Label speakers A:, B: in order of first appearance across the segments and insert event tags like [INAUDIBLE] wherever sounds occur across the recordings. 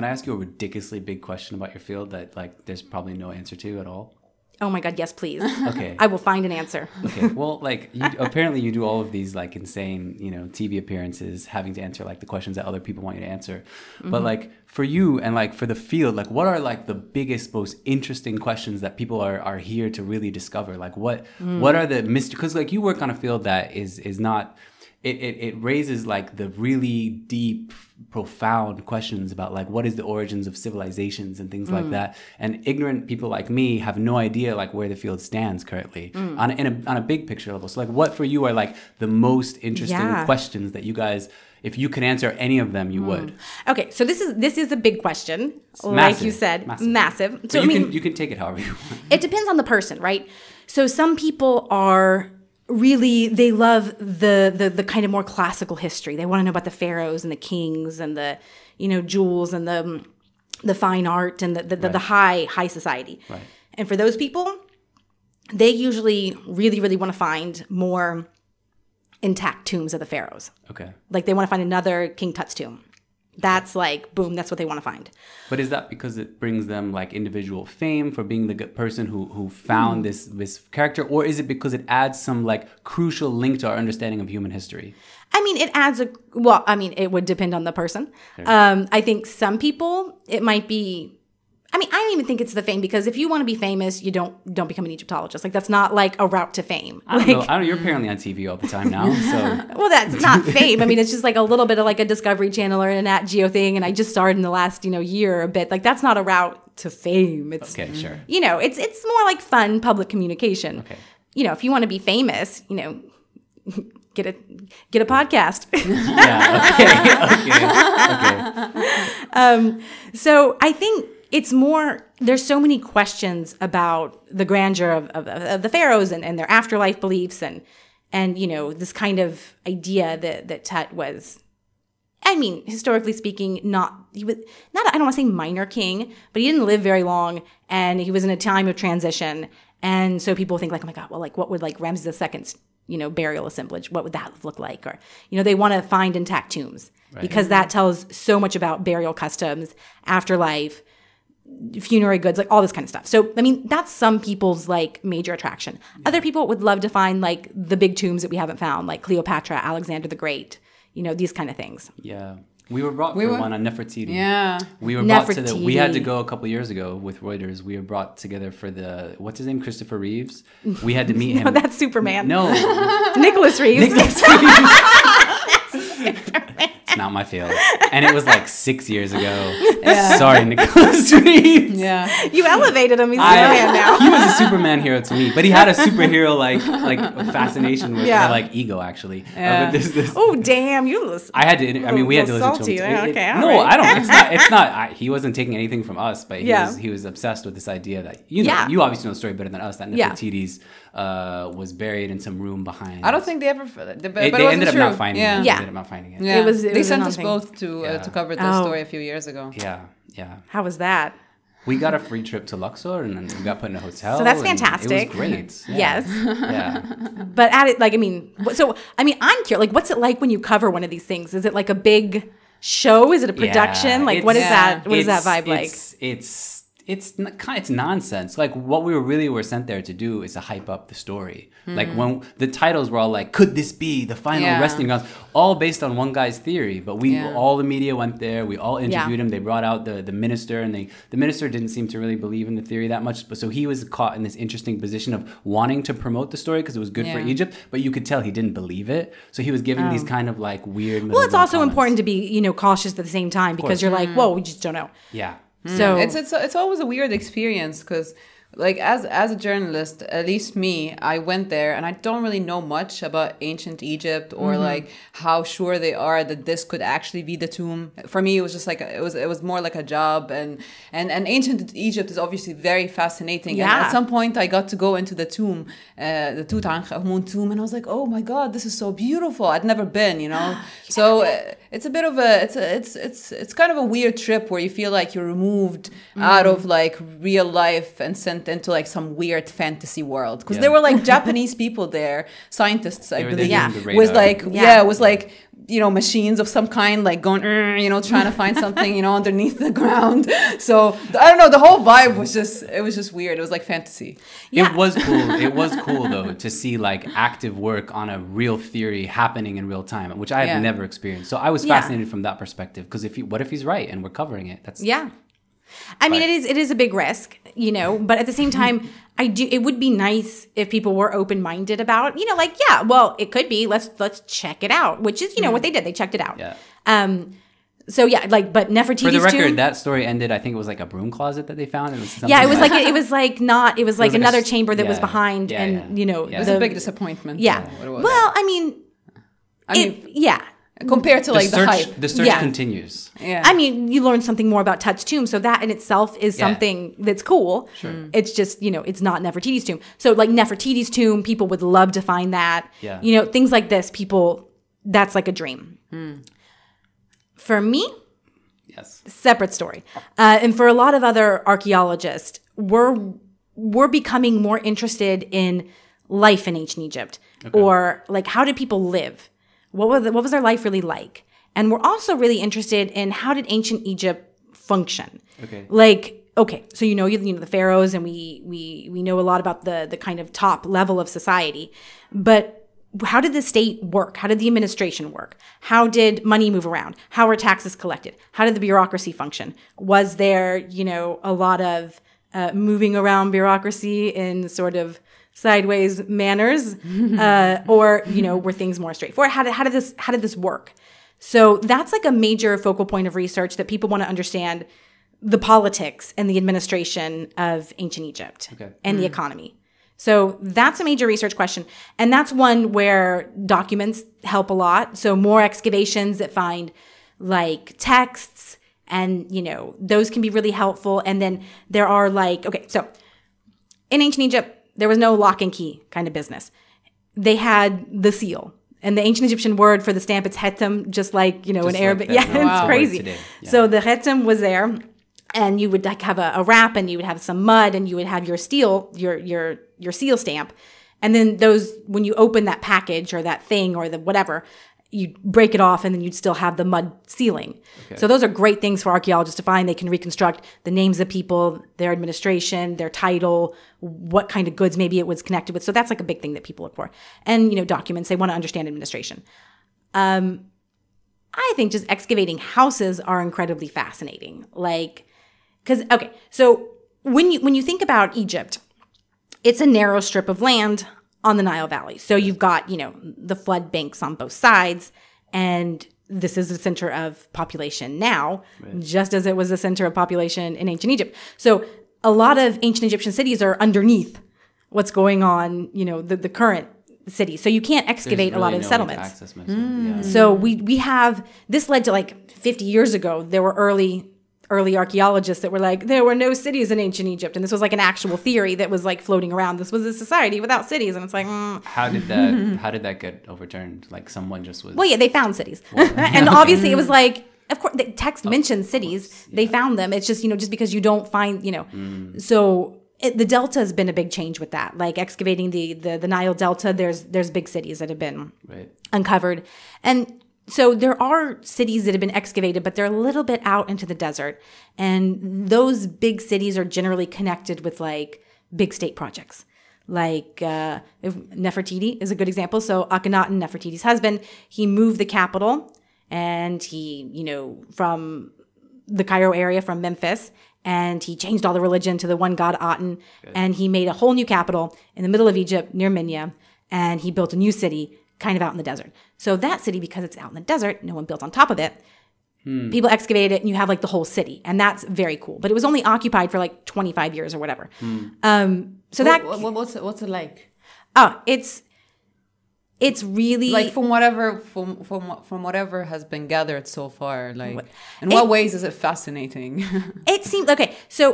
A: can I ask you a ridiculously big question about your field that like there's probably no answer to at all?
B: Oh my God, yes, please.
A: Okay. [LAUGHS]
B: I will find an answer.
A: Okay. Well, like you, apparently you do all of these like insane, you know, TV appearances, having to answer like the questions that other people want you to answer.
B: Mm-hmm.
A: But like for you and like for the field, like what are like the biggest, most interesting questions that people are are here to really discover? Like what
B: Mm.
A: what are the mystery? Because like you work on a field that is is not. It, it, it raises like the really deep profound questions about like what is the origins of civilizations and things
B: Mm.
A: like that and ignorant people like me have no idea like where the field stands currently
B: Mm.
A: on, a, in a, on a big picture level so like what for you are like the most interesting
B: Yeah.
A: questions that you guys if you could answer any of them
B: Mm.
A: you would
B: Okay, so this is this is a big question, like
A: massive,
B: you said,
A: massive.
B: massive.
A: But
B: So I mean,
A: can you can take it however you want
B: it depends on the person, right? So some people are really they love the the the kind of more classical history. They want to know about the pharaohs and the kings and the you know jewels and the the fine art and the the, the, the high high society.
A: Right.
B: And for those people, they usually really really want to find more intact tombs of the pharaohs.
A: okay
B: Like they want to find another King Tut's tomb. That's like boom, that's what they want to find.
A: but is that because it brings them like individual fame for being the good person who who found
B: Hmm.
A: this this character or is it because it adds some like crucial link to our understanding of human history
B: I mean, it adds a well. I mean, it would depend on the person. Um, I think some people it might be. I mean, I don't even think it's the fame because if you want to be famous, you don't don't become an Egyptologist. Like that's not like a route to fame.
A: I don't
B: Like,
A: know. I don't. You're apparently on TV all the time now, [LAUGHS] so
B: well, that's not fame. I mean, it's just like a little bit of like a Discovery Channel or an Nat Geo thing, and I just started in the last you know year a bit. Like that's not a route to fame. It's
A: okay, sure.
B: you know, it's it's more like fun public communication.
A: Okay.
B: You know, if you want to be famous, you know, [LAUGHS] get a get a podcast. [LAUGHS]
A: Yeah. Okay. Okay. Okay.
B: Um, So I think it's more, there's so many questions about the grandeur of, of, of the pharaohs and, and their afterlife beliefs and, and, you know, this kind of idea that, that Tut was, I mean, historically speaking, not, he was not, I don't want to say minor king, but he didn't live very long and he was in a time of transition. And so people think like, oh my God, well, like what would like Ramses II's, you know, burial assemblage, what would that look like? Or, you know, they want to find intact tombs because that tells so much about burial customs, afterlife, funerary goods, like all this kind of stuff. So, I mean, that's some people's like major attraction. Other people would love to find like the big tombs that we haven't found, like Cleopatra, Alexander the Great, you know, these kind of things.
A: Yeah. We were brought
C: We
A: for
C: were-
A: one on Nefertiti.
C: Yeah.
A: We were brought to the. We had to go a couple years ago with Reuters. We were brought together for the what's his name, Christopher Reeves. We had to meet [LAUGHS] him.
B: Oh, that's Superman.
A: no, [LAUGHS]
B: Nicholas Reeves.
A: Nicholas [LAUGHS] Reeves. It's not my field, and it was like six years ago. [LAUGHS] Sorry, Nicholas Reeves.
C: Yeah.
B: you elevated him. He's
A: I-
B: Superman now. [LAUGHS]
A: He was a Superman hero to me, but he had a superhero like like fascination with
B: Yeah.
A: like ego actually. Uh,
C: Yeah.
A: but this, this,
B: Oh, damn. You listen.
A: I had to. I mean, we had to
B: Little
A: listen to him.
B: salty.
A: It- it-
B: Okay,
A: no,
B: right.
A: I don't. It's not. It's not. [LAUGHS] I, he wasn't taking anything from us, but he
B: Yeah.
A: was. He was obsessed with this idea that you know.
B: Yeah.
A: You obviously know the story better than us. That
B: Yeah.
A: Nefertiti's uh, was buried in some room behind.
C: I don't think they ever. But, but
A: They,
C: it
A: they
C: wasn't
A: ended up
C: true.
A: not finding
C: yeah.
A: it.
B: Yeah.
A: They ended up not finding it.
C: Yeah.
B: It was- it
C: they
B: was
C: sent us
B: nothing.
C: both to uh, to cover this
B: Oh.
C: story a few years ago.
A: Yeah. Yeah.
B: How was that?
A: We got a free trip to Luxor and then we got put in a hotel.
B: So that's fantastic.
A: It was great. Yeah.
B: Yes.
A: Yeah. [LAUGHS]
B: But at it, like, I mean, so, I mean, I'm curious, like, what's it like when you cover one of these things? Is it like a big show? Is it a production?
A: Yeah,
B: like, what is
A: it's-
B: that? What is that
A: it's-
B: vibe like?
A: It's it's it's kind it's nonsense. Like what we were really were sent there to do is to hype up the story. Like when hmm. the titles were all like, "Could this be the final
C: Yeah.
A: resting grounds?" All based on one guy's theory. But we
C: Yeah.
A: all the media went there. We all interviewed him. They brought out the the minister, and they the minister didn't seem to really believe in the theory that much. But so he was caught in this interesting position of wanting to promote the story because it was good for Egypt, but you could tell he didn't believe it. So he was giving these oh. kind of like weird.
B: Oh. well, it's also
A: comments.
B: important to be, you know, cautious at the same time because you're like, hmm. whoa, we just don't know.
A: Yeah.
B: So,
C: it's it's it's always a weird experience because like as as a journalist at least me i went there and i don't really know much about ancient egypt or
B: Mm-hmm.
C: like how sure they are that this could actually be the tomb. For me it was just like a, it was it was more like a job and and and ancient egypt is obviously very fascinating. And
B: Yeah.
C: at some point i got to go into the tomb uh, the tutankhamun tomb and i was like oh my god this is so beautiful. I'd never been you know? [GASPS] So uh, it's a bit of a it's a it's it's it's kind of a weird trip where you feel like you're removed mm. out of like real life and sent into like some weird fantasy world because
A: Yeah.
C: there were like [LAUGHS] japanese people there scientists i
A: They were there
C: believe
B: Yeah.
C: was like
B: Yeah.
C: yeah. was like you know machines of some kind like going you know trying to find something you know underneath the ground [LAUGHS] so i don't know the whole vibe was just it was just weird it was like fantasy
B: Yeah.
A: It was cool. [LAUGHS] It was cool though to see like active work on a real theory happening in real time, which I have
C: Yeah.
A: never experienced. So I was
B: Yeah.
A: fascinated from that perspective because if he, what if he's right and we're covering it? That's
B: Yeah. I mean,
A: Right.
B: it is it is a big risk, you know, but at the same time, [LAUGHS] I do. It would be nice if people were open minded about, you know, like yeah, well, it could be. Let's let's check it out, which is you know what they did. They checked it out.
A: Yeah.
B: Um. So yeah, like, but Nefertiti's
A: For the record,
B: tomb.
A: that story ended. I think it was like a broom closet that they found. It was
B: yeah, it was
A: something
B: like it was like not. It was like
A: was like a
B: another chamber that was behind,
A: yeah,
B: and
A: yeah.
B: you know,
A: Yeah.
C: it was
B: the,
C: a big disappointment
B: yeah.
C: what.
B: Well, I mean,
C: i mean
B: it, yeah.
C: Compared to
A: the
C: like the,
A: search.
C: hype
A: The search
B: Yeah.
A: continues.
C: yeah
B: I mean, you learn something more about Tut's tomb, so that in itself is
A: Yeah.
B: something that's cool. Sure. It's just you know, it's not Nefertiti's tomb. So like Nefertiti's tomb, people would love to find that.
A: Yeah.
B: You know, things like this, people, that's like a dream. For me,
A: Yes.
B: separate story. Uh, and for a lot of other archaeologists, we're we're becoming more interested in life in ancient Egypt, or like how did people live? What was what was their life really like? And we're also really interested in how did ancient Egypt function?
A: Okay.
B: Like okay, so you know you, you know the pharaohs, and we we we know a lot about the the kind of top level of society, but how did the state work? How did the administration work? How did money move around? How were taxes collected? How did the bureaucracy function? Was there, you know, a lot of uh, moving around bureaucracy in sort of sideways manners, [LAUGHS] uh, or you know, were things more straightforward? How did how did this how did this work? So that's like a major focal point of research that people want to understand the politics and the administration of ancient Egypt
A: Okay.
B: and the economy. So that's a major research question. And that's one where documents help a lot. So more excavations that find like texts and, you know, those can be really helpful. And then there are like, okay, so in ancient Egypt, there was no lock and key kind of business. They had the seal. And the ancient Egyptian word for the stamp, it's hetem, just like, you know,
A: Just
B: in
A: like
B: Arabic.
A: that
B: yeah, [LAUGHS] it's
A: word
B: crazy.
A: Yeah.
B: So the hetem was there and you would like have a, a wrap and you would have some mud and you would have your steel your your your seal stamp and then those when you open that package or that thing or the whatever you break it off and then you'd still have the mud sealing so those are great things for archaeologists to find. They can reconstruct the names of people their administration their title what kind of goods maybe it was connected with. So that's like a big thing that people look for. And you know documents. They want to understand administration. Um, I think just excavating houses are incredibly fascinating. Like, because okay, so when you when you think about Egypt, it's a narrow strip of land on the Nile Valley. So you've got you know the flood banks on both sides, and this is the center of population now, just as it was the center of population in ancient Egypt. So a lot of ancient Egyptian cities are underneath what's going on, you know, the, the current city. So you can't excavate
A: There's
B: a lot of
A: no
B: settlements.
A: access most of it, yeah.
B: So we we have this led to like 50 years ago there were early early archaeologists that were like there were no cities in ancient Egypt and this was like an actual theory that was like floating around this was a society without cities and it's like mm.
A: How did that? [LAUGHS] how did that get overturned? Like someone just was.
B: well yeah they found cities [LAUGHS] and [LAUGHS] obviously it was like of course the text mentions cities they found them it's just you know just because you don't find you know so it, the delta has been a big change with that like excavating the, the the Nile delta there's there's big cities that have been
A: right.
B: uncovered. And so there are cities that have been excavated, but they're a little bit out into the desert. And those big cities are generally connected with like big state projects. Like uh, Nefertiti is a good example. So Akhenaten, Nefertiti's husband, he moved the capital and he, you know, from the Cairo area from Memphis, and he changed all the religion to the one god Aten, and he made a whole new capital in the middle of Egypt near Minya, and he built a new city kind of out in the desert. So that city, because it's out in the desert, no one built on top of it. People excavated it, and you have like the whole city, and that's very cool. But it was only occupied for like 25 years or whatever. Um, so that
C: What- what- what's it, what's it like
B: oh, it's it's really
C: like from whatever from from from whatever has been gathered so far like in
B: It-
C: what ways is it fascinating [LAUGHS]
B: It seems okay. So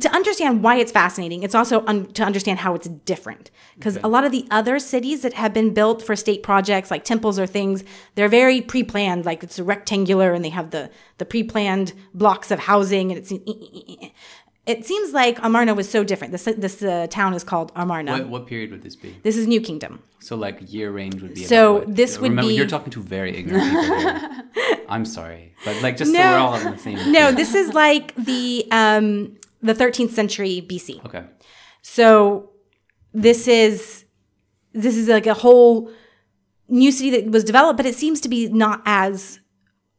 B: to understand why it's fascinating, it's also un- to understand how it's different. Because a lot of the other cities that have been built for state projects, like temples or things, they're very pre-planned. Like it's rectangular, and they have the the pre-planned blocks of housing, and it's [LAUGHS] it seems like Amarna was so different. This this uh, town is called Amarna.
A: What, what period would this be?
B: This is New Kingdom.
A: So like year range would be.
B: So
A: about
B: this would
A: Remember,
B: be-
A: You're talking to very ignorant people here. [LAUGHS] I'm sorry, but like just so
B: No.
A: we're all on the same.
B: No, this is like the um the 13th century BC.
A: Okay.
B: So this is this is like a whole new city that was developed, but it seems to be not as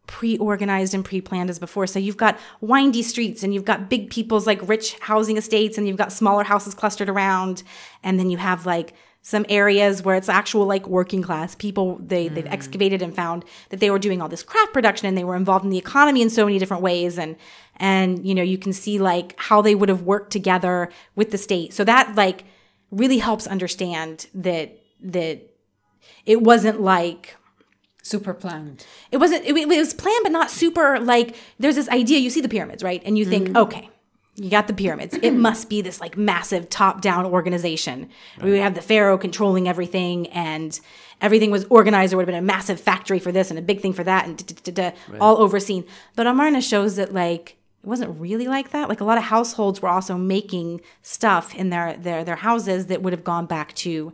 B: pre-organized and pre-planned as before. So you've got windy streets and you've got big people's like rich housing estates and you've got smaller houses clustered around and then you have like some areas where it's actual like working class people they they've mm. excavated and found that they were doing all this craft production and they were involved in the economy in so many different ways and and you know you can see like how they would have worked together with the state. So that like really helps understand that that it wasn't like
C: Super planned.
B: it wasn't it, it was planned but not super like there's this idea you see the pyramids right? And you think mm-hmm. okay you got the pyramids. It [CLEARS THROAT] must be this like massive top down organization. Where we have the pharaoh controlling everything and everything was organized. There would have been a massive factory for this and a big thing for that and da, da, da, da, all overseen. But amarna shows that like it wasn't really like that. Like a lot of households were also making stuff in their their their houses that would have gone back to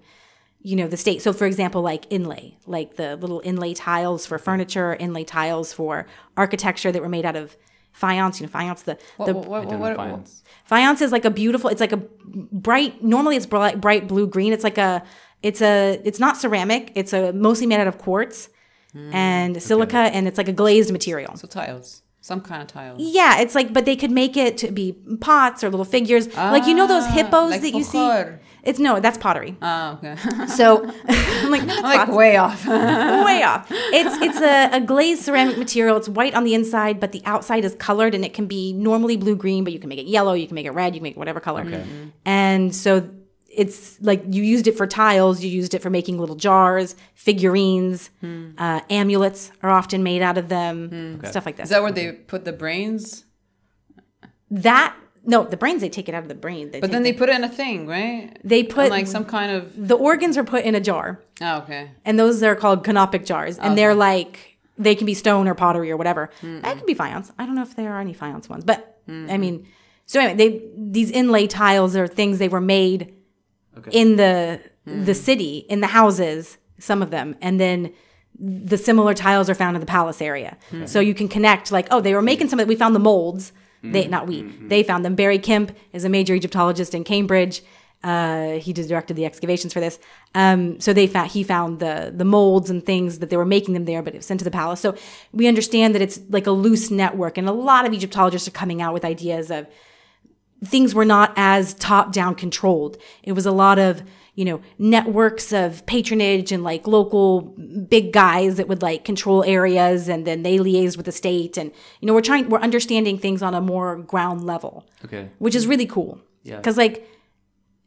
B: you know the state. So for example like inlay like the little inlay tiles for furniture inlay tiles for architecture that were made out of faience. You know faience the,
C: What,
B: the
C: what, what, what-
A: faience.
B: faience is like a beautiful it's like a bright normally it's bright, bright blue green. It's like a it's a it's not ceramic. It's a mostly made out of quartz hmm. and silica and it's like a glazed material.
C: So tiles. Some kind of tiles.
B: yeah it's like but they could make it to be pots or little figures like you know those
C: Ah,
B: hippos
C: like
B: that you see it's no that's pottery
C: Oh, okay. [LAUGHS]
B: so [LAUGHS] i'm like, no, that's
C: like
B: pots.
C: way off. [LAUGHS]
B: way off. It's it's a, a glazed ceramic material. It's white on the inside, but the outside is colored, and it can be normally blue green, but you can make it yellow, you can make it red, you can make it whatever color.
A: Okay.
B: And so it's like you used it for tiles, you used it for making little jars, figurines, uh, amulets are often made out of them, hmm. stuff like
C: that.
B: Is
C: that where they put the brains?
B: that no, the brains they take it out of the brain. They
C: But
B: take
C: then
B: the-
C: they put it in a thing, right?
B: they
C: And
B: put
C: like some kind of.
B: the organs are put in a jar.
C: Oh, okay.
B: and those are called canopic jars, and they're like they can be stone or pottery or whatever. Hmm. That could be faience. I don't know if there are any faience ones, but I hmm. mean, so anyway, they these inlay tiles are things they were made
A: Okay.
B: in the the hmm. city in the houses, some of them, and then the similar tiles are found in the palace area. Hmm. So you can connect like, oh, they were making hmm. some of we found the molds. They not we. They found them. Barry Kemp is a major Egyptologist in Cambridge. Uh, he directed the excavations for this. Um, so they found he found the the molds and things that they were making them there, but it was sent to the palace. So we understand that it's like a loose network, and a lot of Egyptologists are coming out with ideas of things were not as top down controlled. It was a lot of, you know, networks of patronage and like local big guys that would like control areas and then they liaised with the state. And, you know, we're trying, we're understanding things on a more ground level,
A: Okay.
B: which is really cool.
A: Yeah.
B: Cause like,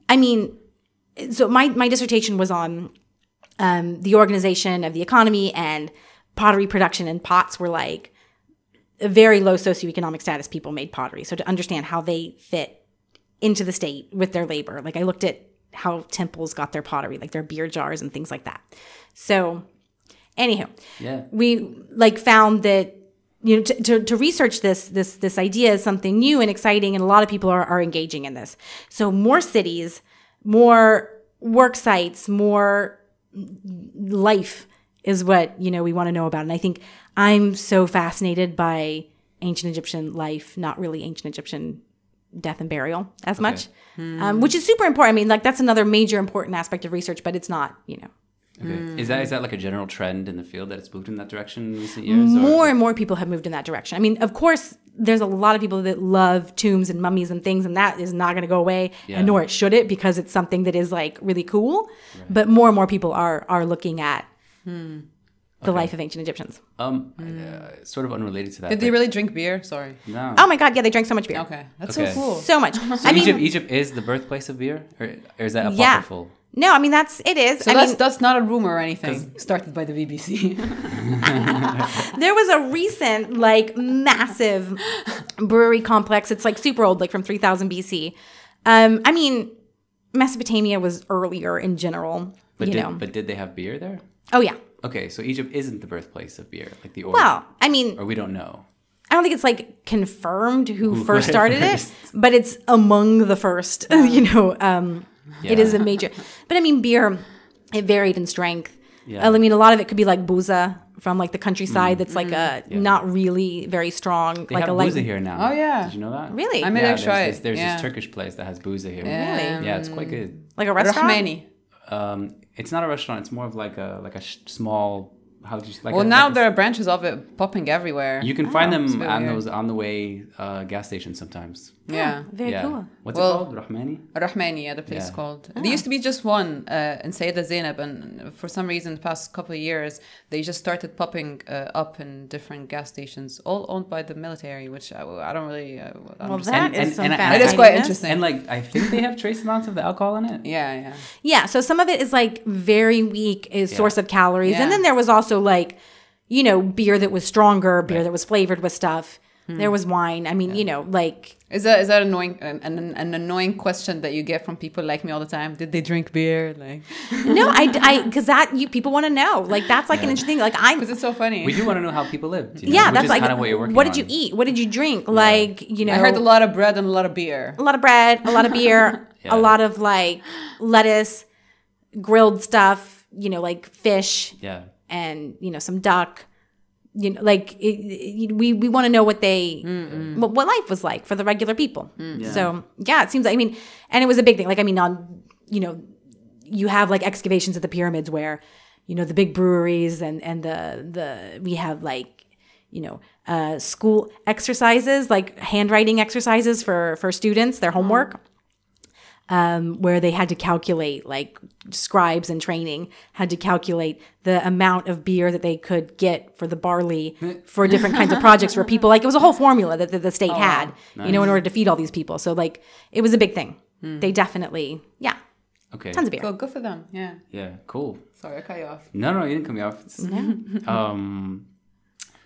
B: I mean, so my, my dissertation was on um, the organization of the economy and pottery production and pots were like very low socioeconomic status people made pottery. So to understand how they fit into the state with their labor, like I looked at how temples got their pottery, like their beer jars and things like that. So, anywho,
A: Yeah.
B: we like found that you know to, to, to research this this this idea is something new and exciting and a lot of people are, are engaging in this so more cities more work sites more life is what you know we want to know about and i think i'm so fascinated by ancient egyptian life not really ancient egyptian death and burial as much um, which is super important i mean like that's another major important aspect of research but it's not you know
A: Okay. Is that is that like a general trend in the field that it's moved in that direction in recent years? or-
B: more and more people have moved in that direction. I mean, of course, there's a lot of people that love tombs and mummies and things, and that is not going to go away,
A: Yeah.
B: and nor it should it, because it's something that is like really cool. But more and more people are are looking at the life of ancient Egyptians.
A: Um, uh, sort of unrelated to that.
C: Did they really drink beer? Sorry.
A: No.
B: Oh my God, yeah, they drank so much beer,
C: Okay. That's
A: Okay.
C: so cool.
B: so much. [LAUGHS]
A: So
B: I mean,
A: Egypt, Egypt is the birthplace of beer, or, or is that apocryphal?
B: yeah.
A: apocryphal?
B: No, I mean that's it is.
C: So
B: I
C: that's
B: mean,
C: that's not a rumor or anything. Started by the BBC. [LAUGHS]
B: there was a recent like massive brewery complex. It's like super old, like from 3000 BC. Um, I mean, Mesopotamia was earlier in general.
A: But
B: you
A: did
B: know.
A: but did they have beer there?
B: oh yeah.
A: Okay, so Egypt isn't the birthplace of beer, like the origin,
B: Well, I mean,
A: or we don't know.
B: I don't think it's like confirmed who, first started
A: first.
B: it, [LAUGHS] but it's among the first. [LAUGHS] you know, um, it
A: Yeah.
B: is a major. But I mean, beer, it varied in strength.
A: Yeah.
B: I mean, a lot of it could be like booza from like the countryside. That's like a
A: Yeah.
B: not really very strong,
A: They
B: like
A: have
B: a light.
A: booza here now.
C: Oh, yeah.
A: Did you know that?
B: Really?
C: I made
A: yeah,
C: it try
A: there's, this, there's
C: yeah.
A: this Turkish place that has booza here.
B: Really?
A: Yeah, it's quite good.
B: like a restaurant.
C: Rahmani.
A: Um, it's not a restaurant. It's more of like a like a sh- small. How do you like?
C: Well,
A: a,
C: now
A: like a-
C: there are branches of it popping everywhere.
A: you can find them on
C: weird.
A: those on the way uh, gas stations sometimes.
C: Yeah.
B: Very
A: yeah.
B: cool.
A: What's
C: Well-
A: it called? Rahmani.
C: Rahmani, yeah, the place
A: Yeah.
C: called. There used to be just one uh, in Sayyida Zainab, and for some reason, the past couple of years, they just started popping uh, up in different gas stations, all owned by the military, which I, I don't really. Uh,
B: Well,
C: understand.
B: that is
A: and-
B: some
A: and I-
B: fascinating.
C: It is quite interesting.
A: And like I think they have trace amounts of the alcohol in it.
C: yeah, yeah.
B: Yeah, so some of it is like very weak is
A: Yeah.
B: source of calories,
C: Yeah.
B: and then there was also like, you know, beer that was stronger, beer
A: Right.
B: that was flavored with stuff. There was wine. I mean, you know, like
C: Is that is that annoying? An, an, an annoying question that you get from people like me all the time? Did they drink beer? Like, [LAUGHS]
B: no, I, I, because that you people want to know. Like that's like an interesting. Like I'm,
C: because it's so funny.
A: We do want to know how people lived. you know,
B: yeah,
A: which
B: that's
A: is
B: like
A: kind of what you're working
B: what did you eat? What did you drink? Like you know,
C: I heard a lot of bread and a lot of beer.
B: a lot of bread, a lot of beer, [LAUGHS]
A: Yeah.
B: a lot of like lettuce, grilled stuff. You know, like fish.
A: Yeah.
B: and you know some duck you know like it, it- we we want to know what they what, what life was like for the regular people. So yeah. it seems like i mean and it was a big thing like i mean on you know you have like excavations at the pyramids where you know the big breweries and and the the we have like you know uh school exercises like handwriting exercises for for students their homework um, where they had to calculate, like scribes in training had to calculate the amount of beer that they could get for the barley for different kinds of projects for people. Like it was a whole formula that, that the state had, you know, in order to feed all these people. So like it was a big thing. They definitely, yeah,
A: Okay.
B: tons of beer.
C: Cool, good for them. Yeah.
A: Yeah. Cool.
C: Sorry, I cut you off.
A: No, no, you didn't cut me off. It's- [LAUGHS] um,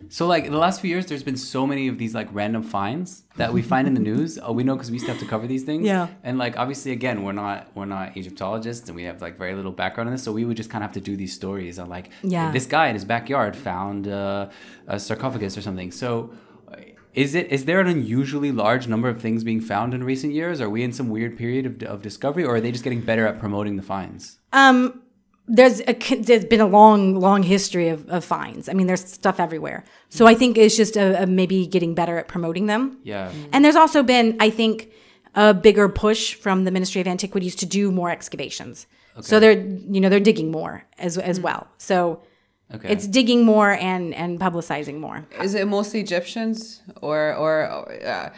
A: so like the last few years, there's been so many of these like random finds that we find in the [LAUGHS] news. Oh, we know because we used to have to cover these things.
B: Yeah.
A: And like obviously, again, we're not we're not Egyptologists, and we have like very little background in this, so we would just kind of have to do these stories on like
B: Yeah.
A: this guy in his backyard found uh, a sarcophagus or something. So. uh, Is it is there an unusually large number of things being found in recent years? Are we in some weird period of, of discovery, or are they just getting better at promoting the finds?
B: Um, there's a, there's been a long, long history of, of fines. I mean, there's stuff everywhere. So I think it's just a, a maybe getting better at promoting them.
A: Yeah. Mm-hmm.
B: And there's also been, I think, a bigger push from the Ministry of Antiquities to do more excavations. Okay. So they're, you know, they're digging more as as mm-hmm. well. So
A: Okay.
B: it's digging more and and publicizing more.
C: Is it mostly Egyptians or or uh,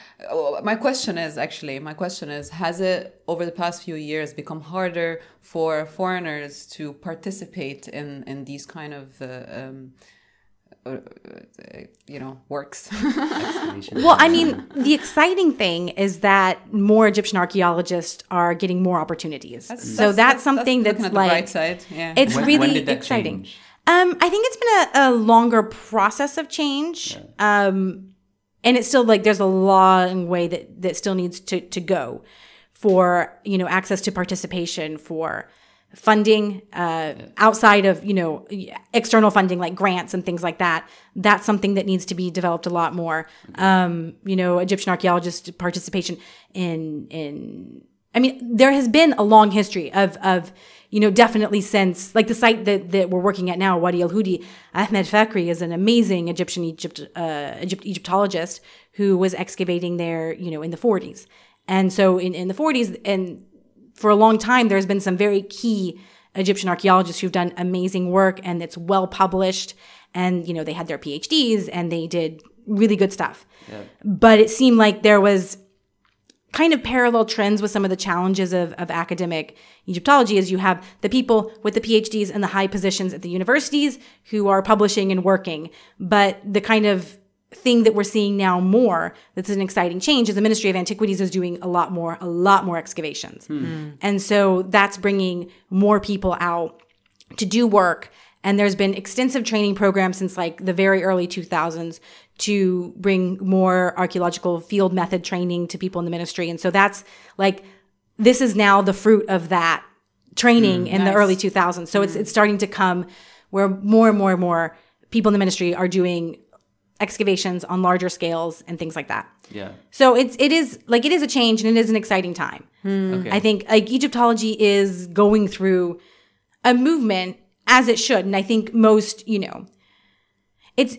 C: my question is actually my question is has it over the past few years become harder for foreigners to participate in in these kind of uh, um, uh, uh, you know works? [LAUGHS]
B: Well, I mean, the exciting thing is that more Egyptian archaeologists are getting more opportunities. so that's, something that's,
C: looking at
B: like
C: the bright side. Yeah,
B: it's
A: When-
B: really
A: when did that
B: exciting.
A: change?
B: Um, I think it's been a, a longer process of change. Um, and it's still like there's a long way that that still needs to to go for you know access to participation for funding uh, outside of you know external funding like grants and things like that. That's something that needs to be developed a lot more. Um, you know egyptian archaeologists participation in in i mean there has been a long history of of you know definitely since like the site that, that we're working at now wadi al-hudi ahmed fakhry is an amazing egyptian egypt uh, Egypt, egyptologist who was excavating there you know in the 40s and so in, in the 40s and for a long time, there's been some very key Egyptian archaeologists who've done amazing work and it's well published. And, you know, they had their PhDs and they did really good stuff. Yeah. But it seemed like there was kind of parallel trends with some of the challenges of, of academic Egyptology is you have the people with the PhDs and the high positions at the universities who are publishing and working. But the kind of thing that we're seeing now more that's an exciting change is the Ministry of Antiquities is doing a lot more, a lot more excavations. Hmm. Hmm. And so that's bringing more people out to do work. And there's been extensive training programs since like the very early 2000s to bring more archaeological field method training to people in the ministry. And so that's like, this is now the fruit of that training mm. in the early 2000s. So it's, mm. it's starting to come where more and more and more people in the ministry are doing excavations on larger scales and things like that.
A: Yeah.
B: So it's it is like it is a change and it is an exciting time.
A: Okay.
B: I think like Egyptology is going through a movement as it should, and I think most you know, it's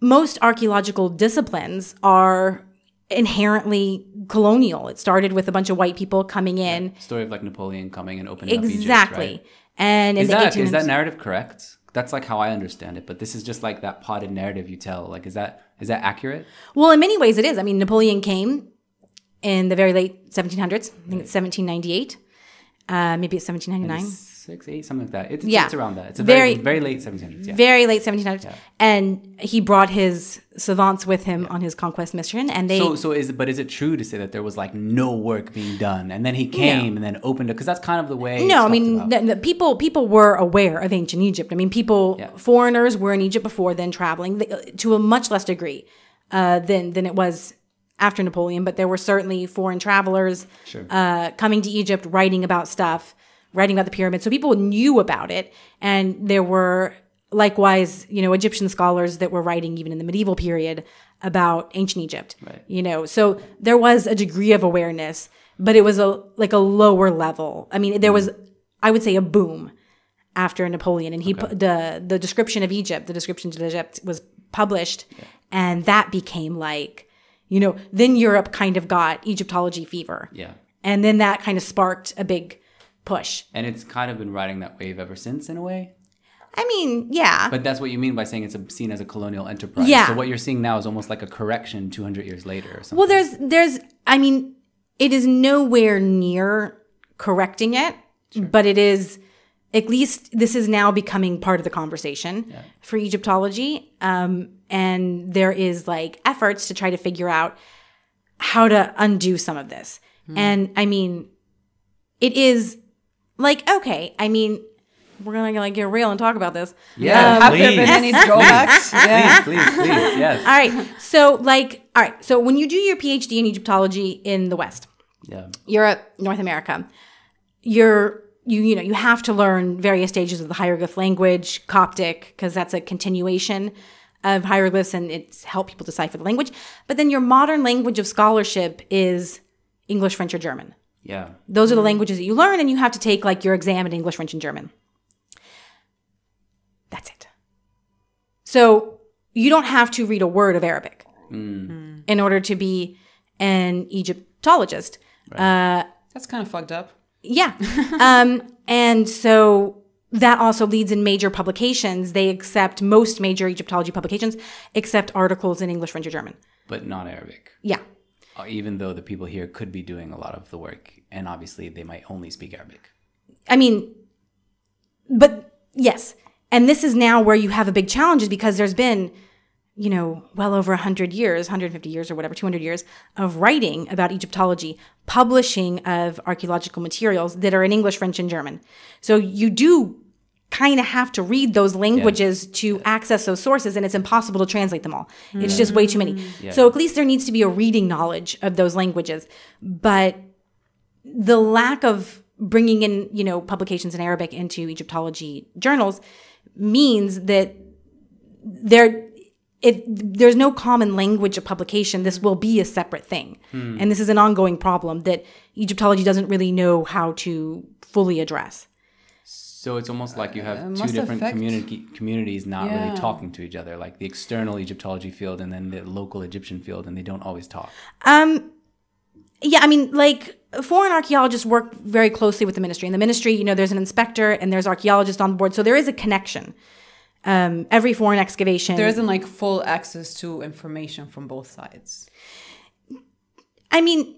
B: most archaeological disciplines are inherently colonial. It started with a bunch of white people coming in,
A: Story of like Napoleon coming and opening up Egypt.
B: exactly,
A: Right?
B: and in
A: Is
B: the
A: that
B: 1800s,
A: is that narrative correct? That's like how I understand it, but this is just like that potted narrative you tell. Like, is that is that accurate?
B: well, in many ways, it is. I mean, Napoleon came in the very late 1700s. I think it's 1798. Uh, maybe it's 1799.
A: Six, eight, something like that. It's,
B: Yeah.
A: it's around that. It's a very
B: Very-
A: very, late 1700s. Yeah.
B: very late 1700s and he brought his savants with him on his conquest mission and they
A: So so is it, but is it true to say that there was like no work being done, and then he came and then opened it because that's kind of the way.
B: no i mean the, the people people were aware of ancient egypt i mean people
A: Yeah.
B: foreigners were in egypt before then traveling to a much less degree uh, than than it was after napoleon but there were certainly foreign travelers
A: Sure.
B: uh, coming to egypt writing about stuff writing about the pyramids so people knew about it. And there were likewise you know egyptian scholars that were writing even in the medieval period about ancient egypt
A: Right.
B: you know. So there was a degree of awareness but it was a like a lower level. I mean there was i would say a boom after napoleon. And he pu- the the description of egypt the description of egypt was published. And that became like you know then europe kind of got egyptology fever.
A: Yeah,
B: and then that kind of sparked a big push
A: and it's kind of been riding that wave ever since in a way.
B: i mean yeah
A: But that's what you mean by saying it's a, seen as a colonial enterprise.
B: Yeah.
A: So what you're seeing now is almost like a correction 200 years later or something.
B: Well, there's there's I mean, it is nowhere near correcting it, but it is at least this is now becoming part of the conversation for Egyptology. Um, and there is like efforts to try to figure out how to undo some of this. And I mean, it is like okay. I mean, we're gonna like get real and talk about this.
A: yeah, um,
C: Have there been [LAUGHS]
A: please.
C: any drawbacks? yeah.
A: please, please, please, yes. [LAUGHS]
B: All right. So like, all right. So when you do your PhD in Egyptology in the West,
A: Yeah.
B: Europe, North America, you're you you know you have to learn various stages of the hieroglyph language, Coptic, because that's a continuation of hieroglyphs and it's help people decipher the language. But then your modern language of scholarship is English, French, or German.
A: Yeah.
B: Those are the languages that you learn, and you have to take like your exam in English, French, and German. That's it. So you don't have to read a word of Arabic in order to be an Egyptologist. Uh,
C: That's kind of fucked up.
B: yeah. [LAUGHS] um, and so that also leads in major publications. They accept most major Egyptology publications accept articles in English, French, or German.
A: But not Arabic.
B: Yeah.
A: Uh, Even though the people here could be doing a lot of the work, and obviously they might only speak Arabic.
B: I mean, but yes. And this is now where you have a big challenge is because there's been, you know, well over 100 years, 150 years or whatever, 200 years of writing about Egyptology, publishing of archaeological materials that are in English, French, and German. So you do kind of have to read those languages to access those sources, and it's impossible to translate them all. It's just way too many. Mm. So at least there needs to be a reading knowledge of those languages. But the lack of bringing in you know publications in arabic into egyptology journals means that there if there's no common language of publication this will be a separate thing. Hmm. And this is an ongoing problem that egyptology doesn't really know how to fully address
A: So it's almost like you have two different
C: affect-
A: community communities not really talking to each other, like the external Egyptology field and then the local Egyptian field, and they don't always talk.
B: Um, yeah, I mean, like foreign archaeologists work very closely with the ministry. In the ministry, you know, there's an inspector and there's archaeologists on the board, so there is a connection. Um, every foreign excavation,
C: There isn't like full access to information from both sides.
B: I mean,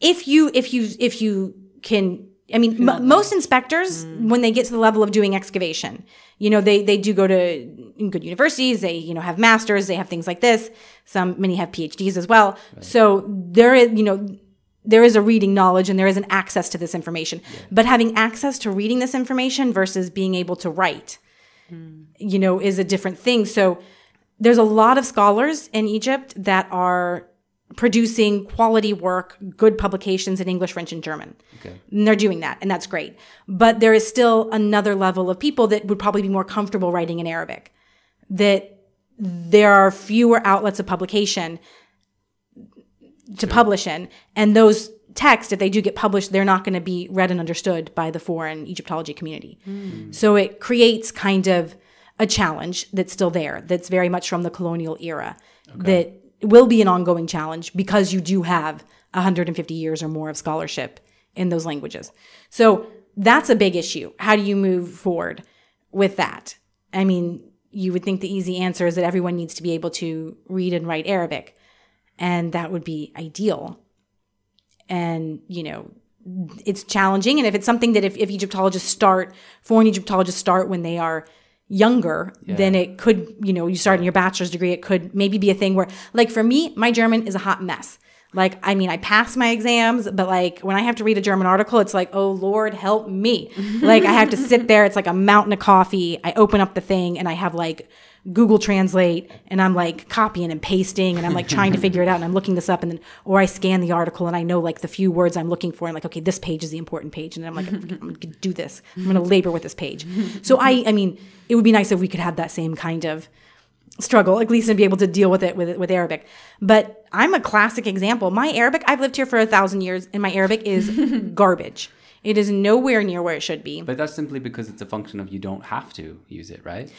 B: if you if you if you can, I mean, m- most inspectors mm. when they get to the level of doing excavation, you know, they they do go to good universities. They you know have masters. They have things like this. Some many have PhDs as well. So there is you know there is a reading knowledge and there is an access to this information. But having access to reading this information versus being able to write, hmm. you know, is a different thing. So there's a lot of scholars in Egypt that are producing quality work, good publications in English, French, and German.
A: Okay.
B: And they're doing that, and that's great. But there is still another level of people that would probably be more comfortable writing in Arabic that there are fewer outlets of publication to publish in, and those texts, if they do get published, they're not going to be read and understood by the foreign Egyptology community. Hmm. So it creates kind of a challenge that's still there, that's very much from the colonial era, that will be an ongoing challenge because you do have 150 years or more of scholarship in those languages. So that's a big issue. How do you move forward with that? I mean, you would think the easy answer is that everyone needs to be able to read and write Arabic, and that would be ideal. And, you know, it's challenging. And if it's something that if, if Egyptologists start, foreign Egyptologists start when they are younger, then it could, you know, you start in your bachelor's degree, it could maybe be a thing where, like for me, my German is a hot mess. Like, I mean, I pass my exams, but like when I have to read a German article, it's like, oh Lord, help me. [LAUGHS] like, I have to sit there, it's like a mountain of coffee. I open up the thing and I have like Google Translate and I'm like copying and pasting and I'm like trying to [LAUGHS] figure it out and I'm looking this up and then, or I scan the article and I know like the few words I'm looking for and like, okay, this page is the important page. And I'm like, I'm gonna do this. I'm gonna labor with this page. [LAUGHS] So I, I mean, it would be nice if we could have that same kind of struggle, at least and be able to deal with it with with Arabic. But I'm a classic example. My Arabic, I've lived here for a thousand years, and my Arabic is [LAUGHS] garbage. It is nowhere near where it should be.
A: But that's simply because it's a function of you don't have to use it, right?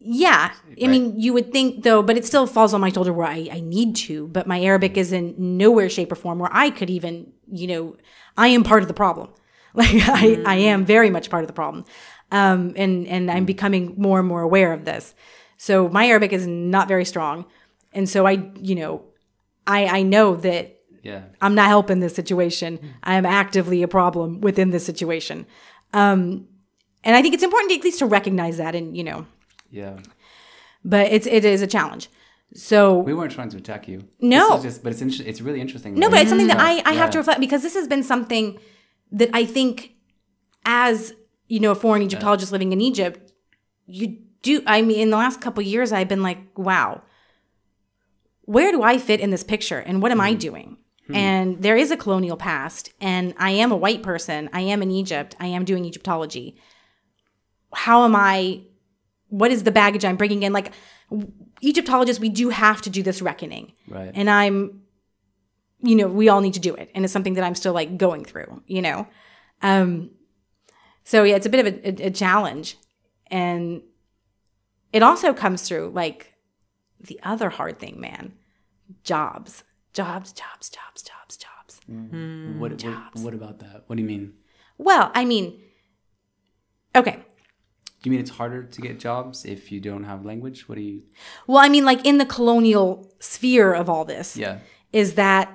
B: Yeah. I mean, you would think though, but it still falls on my shoulder where I, I need to. But my Arabic mm-hmm. is in nowhere, shape, or form where I could even, you know, I am part of the problem. [LAUGHS] Like I, I mm. am very much part of the problem. Um, and, and I'm mm. becoming more and more aware of this. So my Arabic is not very strong. And so I, you know, I, I know that
A: Yeah.
B: I'm not helping this situation. I am actively a problem within this situation. Um, and I think it's important at least to recognize that and, you know,
A: Yeah.
B: but it's, it is a challenge. So
A: We weren't trying to attack you.
B: No.
A: Just, but it's inter- it's really interesting.
B: No, but it's something that I, I have to reflect because this has been something that I think as, you know, a foreign Egyptologist living in Egypt, you do I mean in the last couple of years I've been like, wow, where do I fit in this picture and what am I doing? And there is a colonial past and I am a white person. I am in Egypt. I am doing Egyptology. How am I what is the baggage I'm bringing in? Like Egyptologists, we do have to do this reckoning.
A: Right.
B: And I'm you know, we all need to do it. And it's something that I'm still like going through, you know? Um, so yeah, it's a bit of a, a, a challenge. And it also comes through like the other hard thing, man. Jobs. Jobs, jobs, jobs, jobs, jobs. Mm-hmm.
A: what, what, what about that? What do you mean?
B: Well, I mean, okay.
A: Do you mean it's harder to get jobs if you don't have language? What do you?
B: Well, I mean, like in the colonial sphere of all this,
A: Yeah.
B: is that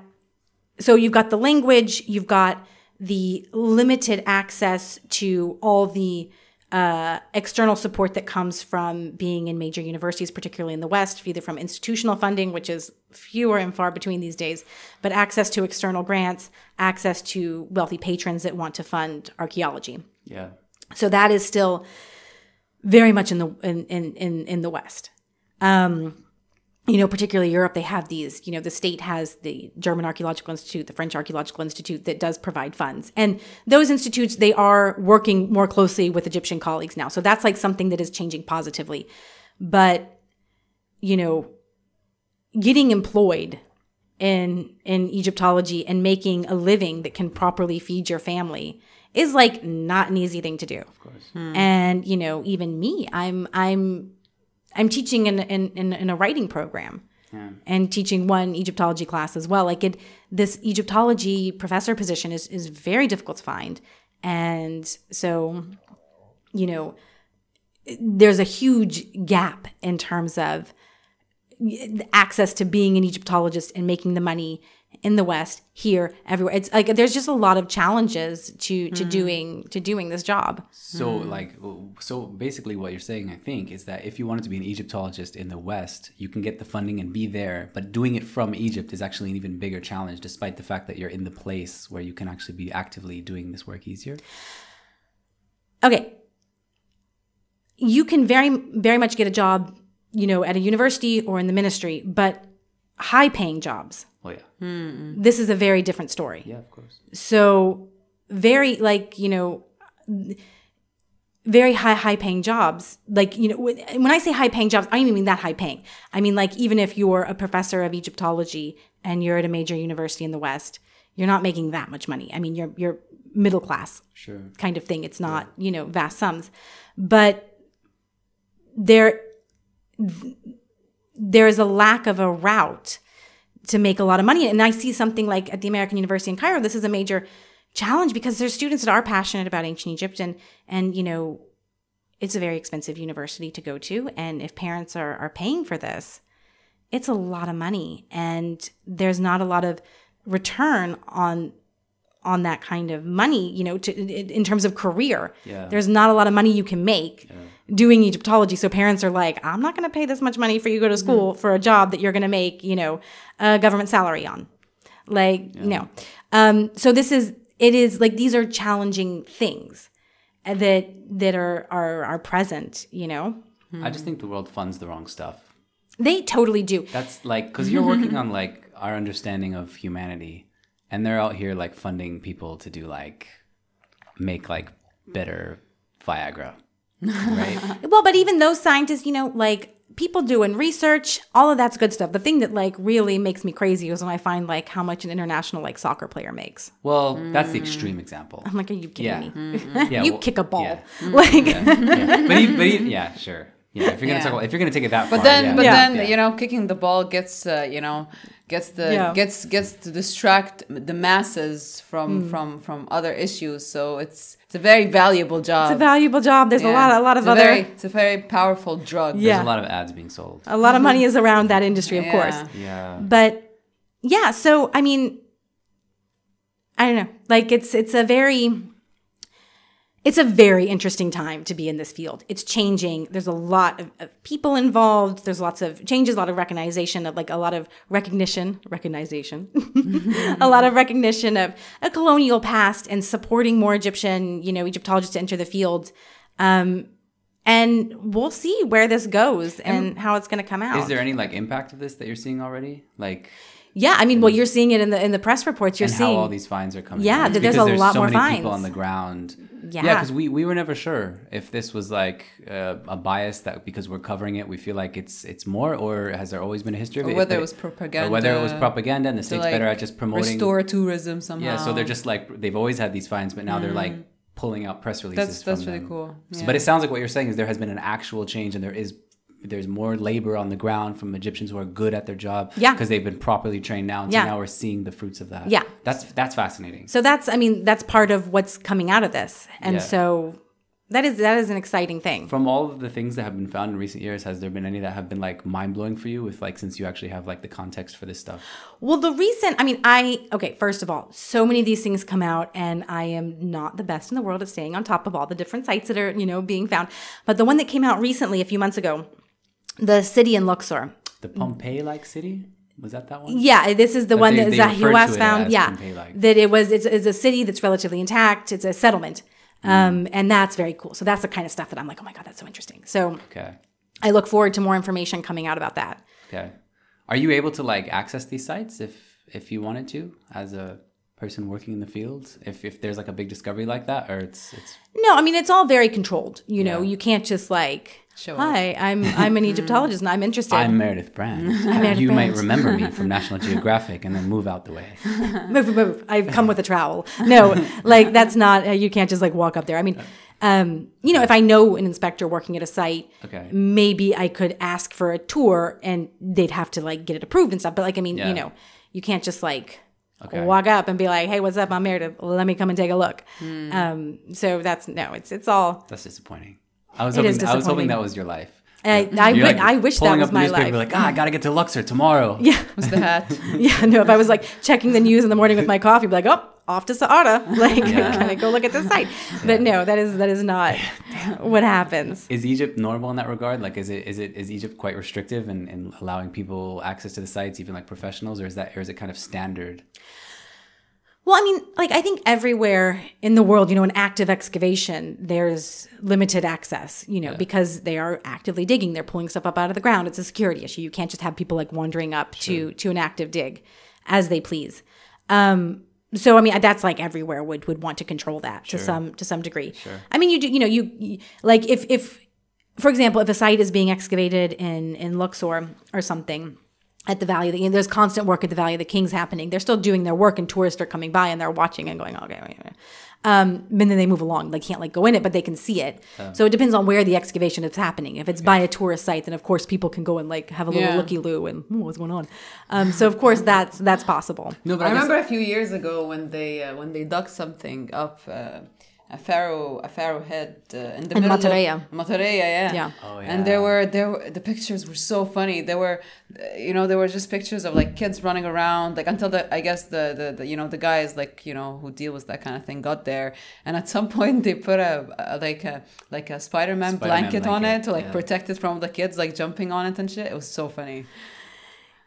B: so you've got the language, you've got the limited access to all the uh, external support that comes from being in major universities, particularly in the West, either from institutional funding, which is fewer and far between these days, but access to external grants, access to wealthy patrons that want to fund archaeology.
A: Yeah.
B: So that is still very much in the in in in, in the West. Um, you know, particularly Europe, they have these. You know, the state has the German Archaeological Institute, the French Archaeological Institute that does provide funds, and those institutes they are working more closely with Egyptian colleagues now. So that's like something that is changing positively. But you know, getting employed in in Egyptology and making a living that can properly feed your family is like not an easy thing to do. Of course. And you know, even me, I'm I'm I'm teaching in in in, in a writing program. And teaching one Egyptology class as well. Like it, this Egyptology professor position is is very difficult to find, and so, you know, there's a huge gap in terms of access to being an Egyptologist and making the money in the West, here, everywhere. It's like there's just a lot of challenges to to hmm. doing to doing this job.
A: So hmm. like, so basically, what you're saying, I think, is that if you wanted to be an Egyptologist in the West, you can get the funding and be there, but doing it from Egypt is actually an even bigger challenge, despite the fact that you're in the place where you can actually be actively doing this work easier.
B: Okay. You can very very much get a job, you know, at a university or in the ministry, but high paying jobs.
A: Well, yeah,
B: This is a very different story.
A: yeah, of course.
B: So very like, you know, very high high paying jobs. Like you know when i say high paying jobs i don't even mean that high paying. I mean like even if you're a professor of egyptology and you're at a major university in the west you're not making that much money. I mean you're you're middle class
A: Sure.
B: kind of thing. It's not you know vast sums. But there there is a lack of a route to make a lot of money. And i see something like at the american university in cairo this is a major challenge because there's students that are passionate about ancient egypt and and you know it's a very expensive university to go to. And if parents are are paying for this it's a lot of money. And there's not a lot of return on on that kind of money you know to in terms of career.
A: Yeah.
B: there's not a lot of money you can make doing egyptology. So parents are like i'm not going to pay this much money for you to go to school for a job that you're going to make you know a government salary on. Like no. Um so this is it is like these are challenging things that that are are are present you know?
A: I just think the world funds the wrong stuff.
B: they totally do.
A: That's like because you're [LAUGHS] working on like our understanding of humanity, and they're out here like funding people to do like make like better Viagra, right? [LAUGHS]
B: Well, but even those scientists, you know, like people doing research, all of that's good stuff. The thing that like really makes me crazy is when I find like how much an international like soccer player makes.
A: well, that's the extreme example.
B: I'm like, are you kidding
A: Yeah.
B: me? [LAUGHS]
A: Yeah,
B: you
A: well,
B: kick a ball.
A: yeah. [LAUGHS]
B: Like
A: yeah. But, even, but even, yeah, sure. Yeah, if you're gonna
C: Yeah.
A: talk, about, if you're gonna take it that
C: But
A: far,
C: then,
A: yeah.
C: but
B: Yeah.
C: then
A: Yeah.
C: you know, kicking the ball gets uh, you know gets the
B: Yeah.
C: gets gets to distract the masses from hmm. from from other issues. So it's it's a very valuable job.
B: it's a valuable job. There's a lot a lot of
C: It's a
B: other
C: very, it's a very powerful drug.
A: there's a lot of ads being sold.
B: a lot of money mm-hmm. is around that industry, of
C: Yeah.
B: course.
A: Yeah,
B: But yeah, so I mean I don't know. Like it's it's a very it's a very interesting time to be in this field. It's changing. There's a lot of, of people involved. There's lots of changes, a lot of recognition of like a lot of recognition, recognition, [LAUGHS] a lot of recognition of a colonial past and supporting more Egyptian, you know, Egyptologists to enter the field. Um, and we'll see where this goes and how it's going to come out.
A: is there any like impact of this that you're seeing already? Like,
B: Yeah, I mean, well, you're seeing it in the in the press reports. You're
A: and
B: seeing
A: how all these fines are coming.
B: Yeah,
A: in. It's
B: there's
A: because
B: a lot
A: so
B: more
A: many people on the ground.
B: Yeah.
A: Yeah, because we, we were never sure if this was like uh, a bias that because we're covering it, we feel like it's it's more, or has there always been a history of
C: Or
A: it?
C: whether
A: But
C: it was propaganda.
A: or whether it was propaganda, and the state's
C: like,
A: better at just promoting.
C: Restore tourism somehow.
A: yeah, so they're just like they've always had these fines, but now they're like pulling out press releases.
C: Mm. That's- that's
A: from
C: really
A: them.
C: cool.
A: So- but it sounds like what you're saying is there has been an actual change, and there is there's more labor on the ground from Egyptians who are good at their job.
B: Yeah.
A: because they've been properly trained now. And
B: Yeah.
A: so now we're seeing the fruits of that.
B: Yeah.
A: that's that's fascinating.
B: So that's, I mean, that's part of what's coming out of this, and
A: Yeah.
B: so that is that is an exciting thing.
A: From all of the things that have been found in recent years, has there been any that have been like mind blowing for you? With like, since you actually have like the context for this stuff.
B: Well, the recent, I mean, I okay. First of all, so many of these things come out, and I am not the best in the world at staying on top of all the different sites that are you know being found. But the one that came out recently, a few months ago, the city in Luxor.
A: The Pompeii-like city was that that one?
B: Yeah, this is the
A: But
B: one
A: they-
B: that Was found. Yeah, that it was. It's, it's a city that's relatively intact. It's a settlement,
A: Mm.
B: um, and that's very cool. So that's the kind of stuff that I'm like, oh my god, that's so interesting. So
A: Okay.
B: I look forward to more information coming out about that.
A: Okay. Are you able to like access these sites if if you wanted to as a person working in the field? If if there's like a big discovery like that, or it's it's
B: No, I mean it's all very controlled. You know, you can't just like,
C: Show
B: hi, I'm I'm an [LAUGHS] Egyptologist and I'm interested.
A: I'm Meredith Brand. [LAUGHS]
B: Meredith
A: you might remember me [LAUGHS] from National Geographic and then move out the way.
B: move, move. I've come with a trowel. No, like that's not. Uh, you can't just like walk up there. I mean, um, you know, if I know an inspector working at a site,
A: Okay.
B: maybe I could ask for a tour and they'd have to like get it approved and stuff. But like, I mean,
A: Yeah.
B: you know, you can't just like
A: Okay.
B: walk up and be like, "Hey, what's up? I'm Meredith. Let me come and take a look." Um, so that's no, it's it's all.
A: That's disappointing. I was
B: It
A: hoping
B: is
A: I was hoping that was your life.
B: I, I,
A: You're,
B: wi-
A: like,
B: I wish that
A: pulling
B: was
A: up the
B: my
A: newspaper,
B: life.
A: Like, ah, I gotta get to Luxor tomorrow. [LAUGHS]
B: yeah,
C: was the hat. [LAUGHS]
B: yeah. No, if I was like checking the news in the morning with my coffee, I'd be like, "Oh, off to Saada. [LAUGHS] Like, can I go look at this site?" But no, that is that is not [SIGHS] what happens.
A: Is Egypt normal in that regard? Like, is it is it is Egypt quite restrictive in, in allowing people access to the sites, even like professionals, or is that or is it kind of standard?
B: Well, I mean, like I think everywhere in the world, you know, an active excavation, there's limited access, you know, because they are actively digging. They're pulling stuff up out of the ground. It's a security issue. You can't just have people like wandering up to to an active dig as they please. Um, so I mean that's like everywhere would would want to control that to some to some degree. Sure. I mean you do you know you, you like if if for example if a site is being excavated in in Luxor or something at the Valley, of the, you know, there's constant work at the Valley of the Kings happening. They're still doing their work, and tourists are coming by and they're watching and going, okay, wait, wait. Um, and then they move along. They can't like go in it, but they can see it. So it depends on where the excavation is happening. If it's by a tourist site, then of course people can go and like have a little
C: Yeah.
B: looky loo and "Hmm, what's going on. Um, so of course that's that's possible.
A: No, but
C: I
A: I, guess-
C: remember a few years ago when they uh, when they dug something up uh, a pharaoh a pharaoh head uh, in the
B: In
C: middle
B: Matareya.
C: of Matareya, yeah.
B: Yeah.
A: Oh,
C: And there were there were, the pictures were so funny. There were you know there were just pictures of like kids running around like until the I guess the the, the you know the guys like you know who deal with that kind of thing got there and at some [LAUGHS] point they put a, a like a like a Spider-Man,
A: Spider-Man
C: blanket, on it to like
A: yeah.
C: protect it from the kids like jumping on it and shit. It was so funny.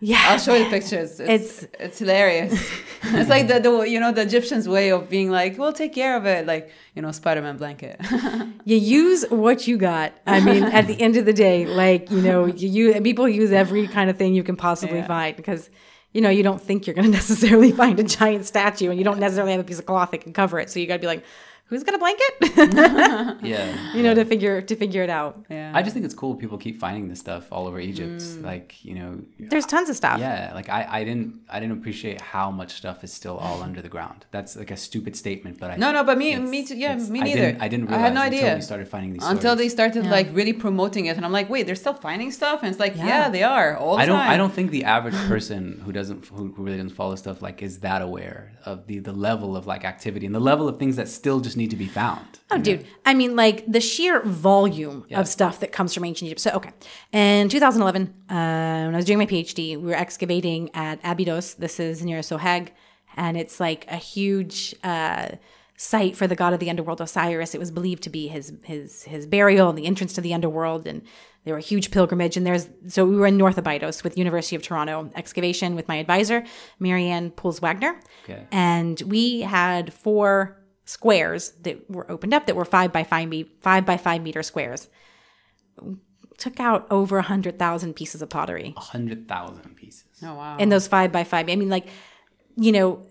B: Yeah.
C: I'll show you the pictures. It's it's, hilarious. [LAUGHS] it's like the, the you know the Egyptians way of being like, we'll take care of it, like you know Spider Man blanket. [LAUGHS]
B: you use what you got. I mean, at the end of the day, like you know, you use, people use every kind of thing you can possibly
C: Yeah.
B: find because you know you don't think you're going [LAUGHS] to necessarily find a giant statue, and you don't necessarily have a piece of cloth that can cover it. So you got to be like, who's got a blanket? [LAUGHS]
A: yeah. [LAUGHS]
B: you know, to figure to figure it out.
C: yeah,
A: I just think it's cool people keep finding this stuff all over Egypt. Mm. Like, you know,
B: There's tons of stuff.
A: yeah, like I, I didn't I didn't appreciate how much stuff is still all under the ground. That's like a stupid statement, but I
C: no, no, but me, me too. Yeah,
A: it's-
C: me
A: I
C: neither.
A: didn't, I didn't
C: I had no idea.
A: until
C: idea
A: we started finding these
C: until
A: stories.
C: they started like really promoting it, and I'm like, wait, they're still finding stuff, and it's like, yeah,
B: Yeah.
C: they are all the
A: I don't
C: time.
A: I don't think the average [LAUGHS] person who doesn't who, who really doesn't follow stuff like is that aware of the the level of like activity and the level of things that still just need to be found.
B: Oh, dude. I mean, like the sheer volume
A: Yeah.
B: of stuff that comes from ancient Egypt. So, okay. In 2011, uh, when I was doing my PhD, we were excavating at Abydos. This is near Sohag. And it's like a huge uh, site for the god of the underworld, Osiris. It was believed to be his, his, his burial and the entrance to the underworld. And there were a huge pilgrimage. And there's, so we were in North Abydos with University of Toronto excavation with my advisor, Mary-Ann Pouls Wegner.
A: Okay.
B: And we had four squares that were opened up that were five by five, me- five by five meter squares. Took out over a hundred thousand pieces of pottery
A: A hundred thousand pieces.
C: Oh wow.
B: in those five by five. I mean, like, you know,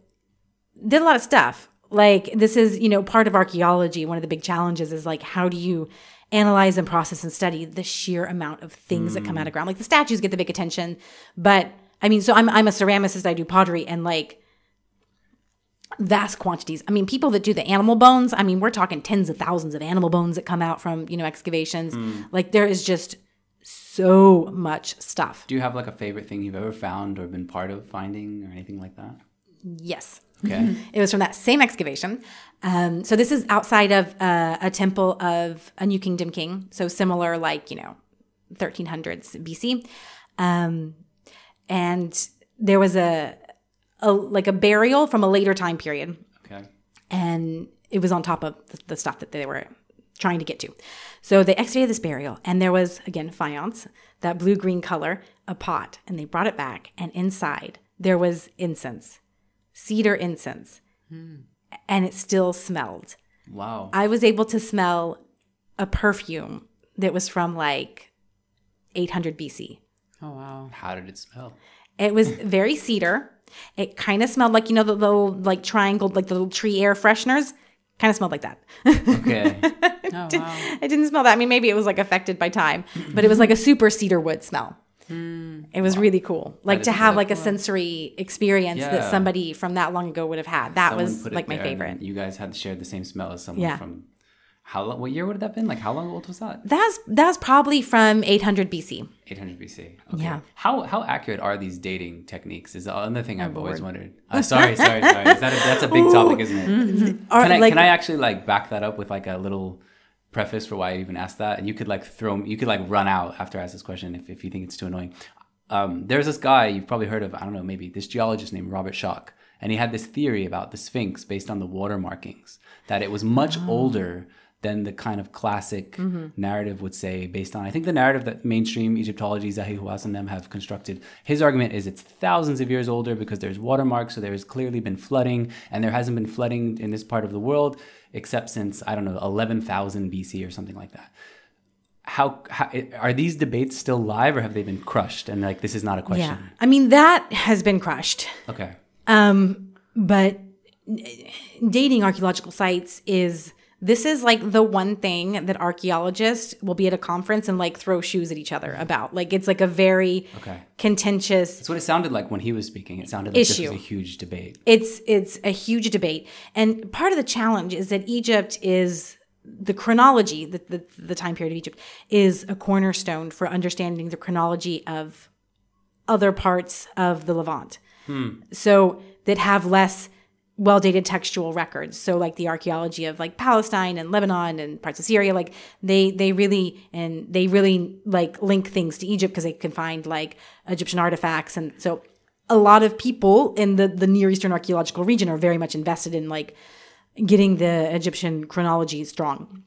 B: did a lot of stuff. Like this is, you know, part of archaeology. One of the big challenges is like, how do you analyze and process and study the sheer amount of things that come out of hmm. ground? Like the statues get the big attention, but I mean, so I'm I'm a ceramicist. I do pottery and like vast quantities. I mean, people that do the animal bones. I mean, we're talking tens of thousands of animal bones that come out from you know excavations. Like there is just so much stuff.
A: Do you have like a favorite thing you've ever found or been part of finding or anything like that?
B: Yes.
A: Okay. [LAUGHS]
B: It was from that same excavation. Um, so this is outside of uh, a temple of a New Kingdom king. So similar, like you know, 1300s BC. Um, and there was a, a like a burial from a later time period,
A: Okay.
B: and it was on top of the, the stuff that they were trying to get to. So they excavated this burial, and there was again faience, that blue green color, a pot, and they brought it back, and inside there was incense, cedar incense, hmm. and it still smelled.
A: Wow.
B: I was able to smell a perfume that was from like 800 BC.
C: oh wow.
A: How did it smell?
B: It was very cedar. It kind of smelled like you know the little like triangle like the little tree air fresheners. Kind of smelled like that.
A: Okay. [LAUGHS]
C: Oh wow.
B: it didn't smell that. I mean, maybe it was like affected by time, but it was like a super cedar wood smell. Hmm. It was really cool. Like to have
A: really
B: like a sensory experience
A: Yeah.
B: that somebody from that long ago would have had. That
A: Someone
B: was like my
A: there and
B: favorite.
A: You guys had shared the same smell as someone
B: Yeah.
A: from how long? What year would have that been? Like how long old was that?
B: That's that's probably from 800 BC.
A: 800 BC. Okay.
B: Yeah.
A: How how accurate are these dating techniques? Is another thing I've always wondered. Uh, sorry, sorry, sorry. Is that a, that's a big [LAUGHS] topic, isn't it?
B: Or,
A: Can I
B: like,
A: can I actually like back that up with like a little preface for why I even asked that? And you could like throw you could like run out after I ask this question if if you think it's too annoying. Um, there's this guy you've probably heard of. I don't know, maybe this geologist named Robert Schoch, and he had this theory about the Sphinx based on the water markings that it was much older than the kind of classic narrative would say based on I think the narrative that mainstream Egyptology, Zahi Hawass and them have constructed. His argument is it's thousands of years older because there's watermarks, so there's clearly been flooding, and there hasn't been flooding in this part of the world except since I don't know 11,000 BC or something like that. How, how are these debates still live or have they been crushed and like this is not a question?
B: yeah. I mean that has been crushed.
A: Okay.
B: Um, but dating archaeological sites is this is like the one thing that archaeologists will be at a conference and like throw shoes at each other mm-hmm. about. Like it's like a very
A: Okay.
B: contentious
A: That's what it sounded like when he was speaking. It sounded like this
B: Issue.
A: was a huge debate.
B: it's it's a huge debate and part of the challenge is that egypt is the chronology the, the, the time period of egypt is a cornerstone for understanding the chronology of other parts of the levant hmm. so that have less well dated textual records. So like the archaeology of like palestine and lebanon and parts of syria like they they really and they really like link things to egypt because they can find like egyptian artifacts. And so a lot of people in the the near eastern archaeological region are very much invested in like getting the egyptian chronology strong.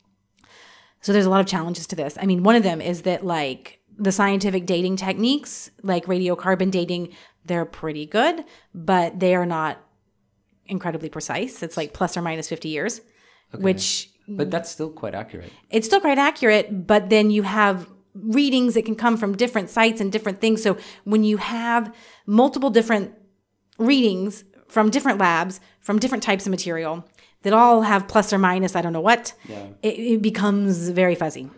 B: So there's a lot of challenges to this. I mean, one of them is that like the scientific dating techniques, like radiocarbon dating, they're pretty good, but they are not incredibly precise. It's like plus or minus 50 years, which
A: But that's still quite accurate.
B: it's still quite accurate, but then you have readings that can come from different sites and different things. So when you have multiple different readings from different labs, from different types of material that all have plus or minus, I don't know what, it, it becomes very fuzzy.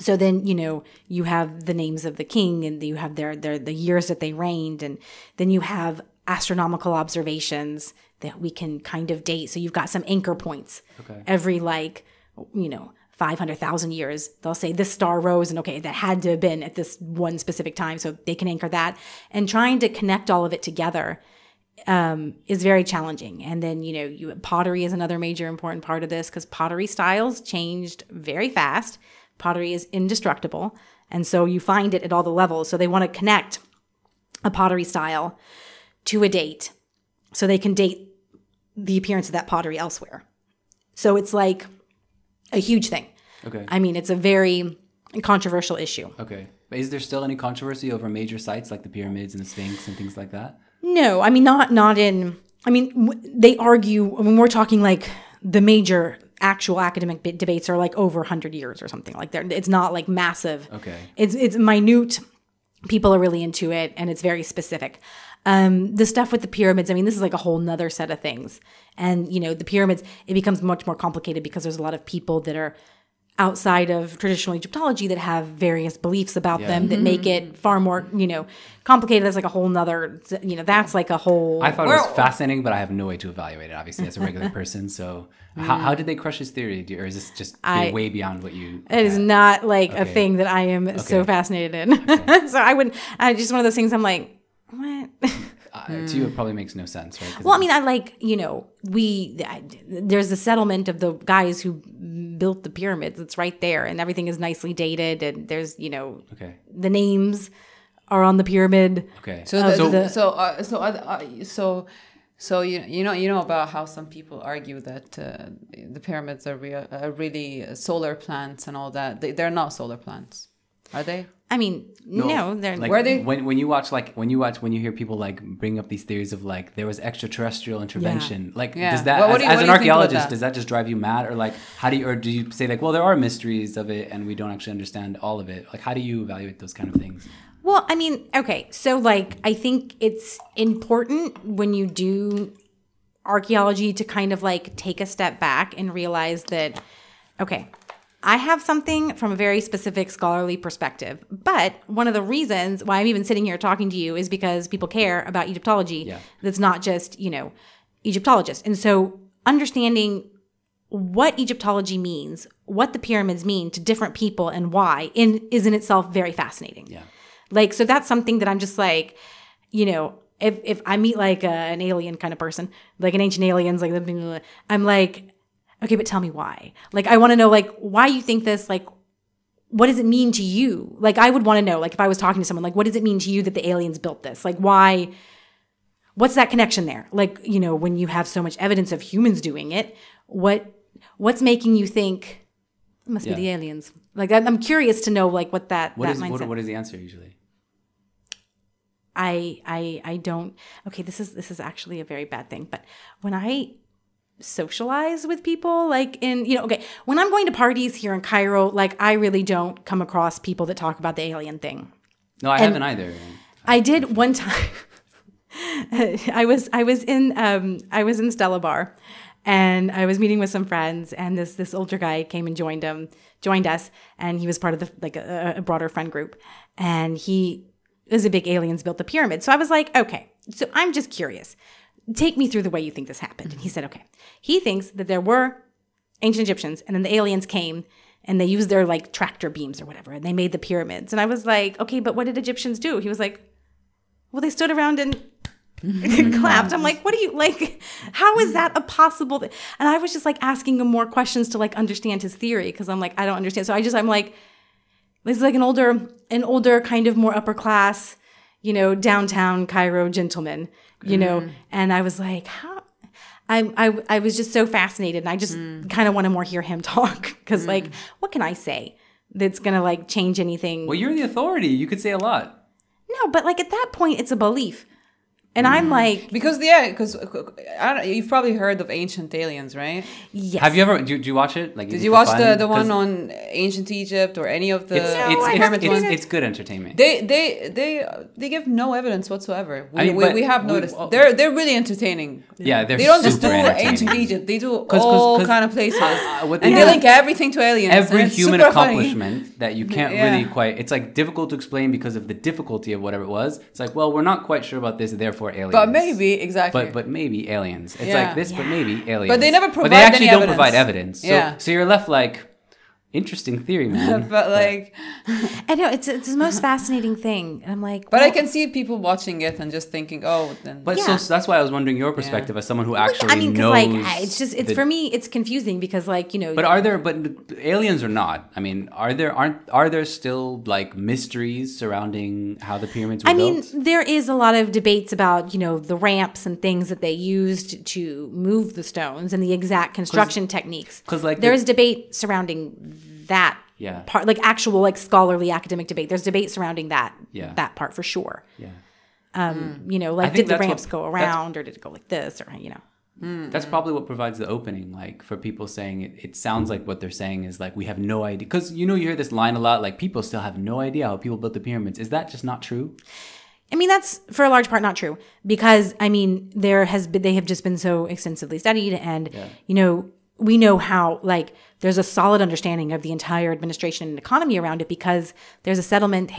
B: So then, you know, you have the names of the king and you have their, their the years that they reigned, and then you have astronomical observations that we can kind of date. So you've got some anchor points every like, you know, 500,000 years. They'll say this star rose and okay, that had to have been at this one specific time. So they can anchor that. And trying to connect all of it together um, is very challenging. And then, you know, you, pottery is another major important part of this because pottery styles changed very fast. Pottery is indestructible. And so you find it at all the levels. So they want to connect a pottery style to a date so they can date the appearance of that pottery elsewhere. So it's like a huge thing.
A: Okay.
B: I mean, it's a very controversial issue.
A: Okay. But is there still any controversy over major sites like the pyramids and the Sphinx and things like that?
B: No, I mean not not in. I mean w- they argue when we're talking like the major actual academic debates are like over 100 years or something like that. It's not like massive.
A: Okay.
B: It's it's minute. People are really into it and it's very specific. Um, the stuff with the pyramids, I mean, this is like a whole nother set of things. And, you know, the pyramids, it becomes much more complicated because there's a lot of people that are outside of traditional Egyptology that have various beliefs about them that make it far more, you know, complicated. That's like a whole nother, you know, that's like a whole.
A: I thought it was fascinating, but I have no way to evaluate it, obviously, as a regular [LAUGHS] person. So, how, how did they crush his theory? Do- Or is this just
B: I-
A: way beyond what you.
B: It is
A: had?
B: not like a thing that I am so fascinated in. [LAUGHS] so I wouldn't, I just one of those things I'm like, what?
A: Uh, to you, it probably makes no sense, right?
B: well, I mean, I like, you know, we, I, there's the settlement of the guys who built the pyramids. It's right there and everything is nicely dated. And there's, you know,
A: Okay.
B: the names are on the pyramid.
A: Okay.
C: So the,
B: So-
C: so so uh, so uh, so so you you know you know about how some people argue that uh, the pyramids are, rea- are really solar plants and all that. They, they're not solar plants, are they?
B: I mean, no, they're
A: like
C: Were they-
A: when when you watch like when you watch when you hear people like bring up these theories of like there was extraterrestrial intervention like
C: Yeah.
A: does that
C: what
A: as,
C: you-
A: as an
C: do you think about
A: archaeologist
C: that?
A: does that just drive you mad or like how do you or do you say like well there are mysteries of it and we don't actually understand all of it like how do you evaluate those kind of things
B: Well, I mean, okay. So, like, I think it's important when you do archaeology to kind of like take a step back and realize that, okay, I have something from a very specific scholarly perspective. But one of the reasons why I'm even sitting here talking to you is because people care about Egyptology.
A: Yeah.
B: That's not just, you know, Egyptologists. And so, understanding what Egyptology means, what the pyramids mean to different people and why in, is in itself very fascinating.
A: yeah
B: Like, so that's something that I'm just like, you know, if, if I meet like a, an alien kind of person, like an ancient aliens, like I'm like, okay, but tell me why. Like, I want to know like why you think this. Like, what does it mean to you? Like, I would want to know. Like, if I was talking to someone, like, what does it mean to you that the aliens built this? Like, why? What's that connection there? Like, you know, when you have so much evidence of humans doing it, what what's making you think it must
A: Yeah.
B: be the aliens? Like, I'm curious to know like what that
A: what
B: that
A: is
B: mindset.
A: what, what is the answer usually
B: I I I don't okay this is this is actually a very bad thing but when I socialize with people like in you know okay when I'm going to parties here in Cairo like I really don't come across people that talk about the alien thing
A: no i haven't either
B: I did one time [LAUGHS] I was I was in um, I was in Stella Bar, and I was meeting with some friends, and this this older guy came and joined him joined us, and he was part of the like a, a broader friend group, and he is a big aliens built the pyramid. So I was like, okay, so I'm just curious. Take me through the way you think this happened. And he said, okay. He thinks that there were ancient Egyptians, and then the aliens came and they used their like tractor beams or whatever, and they made the pyramids. And I was like, okay, but what did Egyptians do? He was like, well, they stood around and [LAUGHS] clapped. I'm like, what are you like? How is that a possible? Th-? And I was just like asking him more questions to like understand his theory because I'm like, I don't understand. So I just I'm like, this is like an older, an older kind of more upper class, you know, downtown Cairo gentleman, you know. Mm. And I was like, how? I, I, I was just so fascinated and I just mm. kind of want to more hear him [LAUGHS] talk because mm. like what can I say that's gonna like change anything
A: Well, you're the authority. You could say a lot.
B: no but like at that point it's a belief and I'm like
C: Because yeah, because you've probably heard of ancient aliens, right?
B: yes
A: Have you ever? Do, do you watch it? Like,
C: Did you watch the the one on ancient Egypt or any of the
A: It's
B: No,
A: it's,
B: I
A: it's,
B: haven't
A: it's,
B: seen it.
A: it's good entertainment.
C: They they they they give no evidence whatsoever. We,
A: I mean,
C: we, we have
A: we-
C: noticed
A: oh.
C: they're they're really entertaining.
A: yeah, they're
C: They don't just do ancient Egypt. They do [LAUGHS]
A: 'Cause- 'cause-
C: all
A: 'cause,
C: kind of places,
A: uh, what
C: and
A: they
C: they link everything to aliens.
A: Every human
C: super funny.
A: accomplishment that you can't
C: Yeah.
A: really quite. It's like difficult to explain because of the difficulty of whatever it was. It's like, well, we're not quite sure about this, therefore aliens.
C: But maybe exactly.
A: But but maybe aliens. It's
C: Yeah.
A: like this, but maybe aliens.
C: But they never provide.
A: But
C: provide
A: they actually don't provide
C: evidence.
A: evidence. So,
C: Yeah.
A: So you're left like, interesting theory, man. [LAUGHS]
C: but like, [LAUGHS]
B: I know it's it's the most fascinating thing and I'm like
C: but I can see people watching it and just thinking, oh, then.
A: But
B: Yeah.
A: so, so that's why I was wondering your perspective as someone who actually
B: I mean because
A: knows.
B: like it's just it's
A: the-
B: for me it's confusing because like you know
A: But are there? But aliens or not? I mean, are there? Aren't? Are there still like mysteries surrounding how the pyramids were
B: I mean, there is a lot of debates about, you know, the ramps and things that they used to move the stones and the exact construction techniques.
A: Because like,
B: there
A: the-
B: is debate surrounding that
A: Yeah.
B: part, like actual like scholarly academic debate. There's debate surrounding that
A: Yeah.
B: that part for sure.
A: Yeah.
B: Um, you know, like did the
A: that's what-
B: ramps go around or did it go like this or you know?
A: That's probably what provides the opening, like for people saying it. It sounds like what they're saying is like we have no idea, because you know you hear this line a lot, like people still have no idea how people built the pyramids. Is that just not true?
B: I mean, that's for a large part not true because I mean, there has been, they have just been so extensively studied and, you know, we know how, like, there's a solid understanding of the entire administration and economy around it because there's a settlement,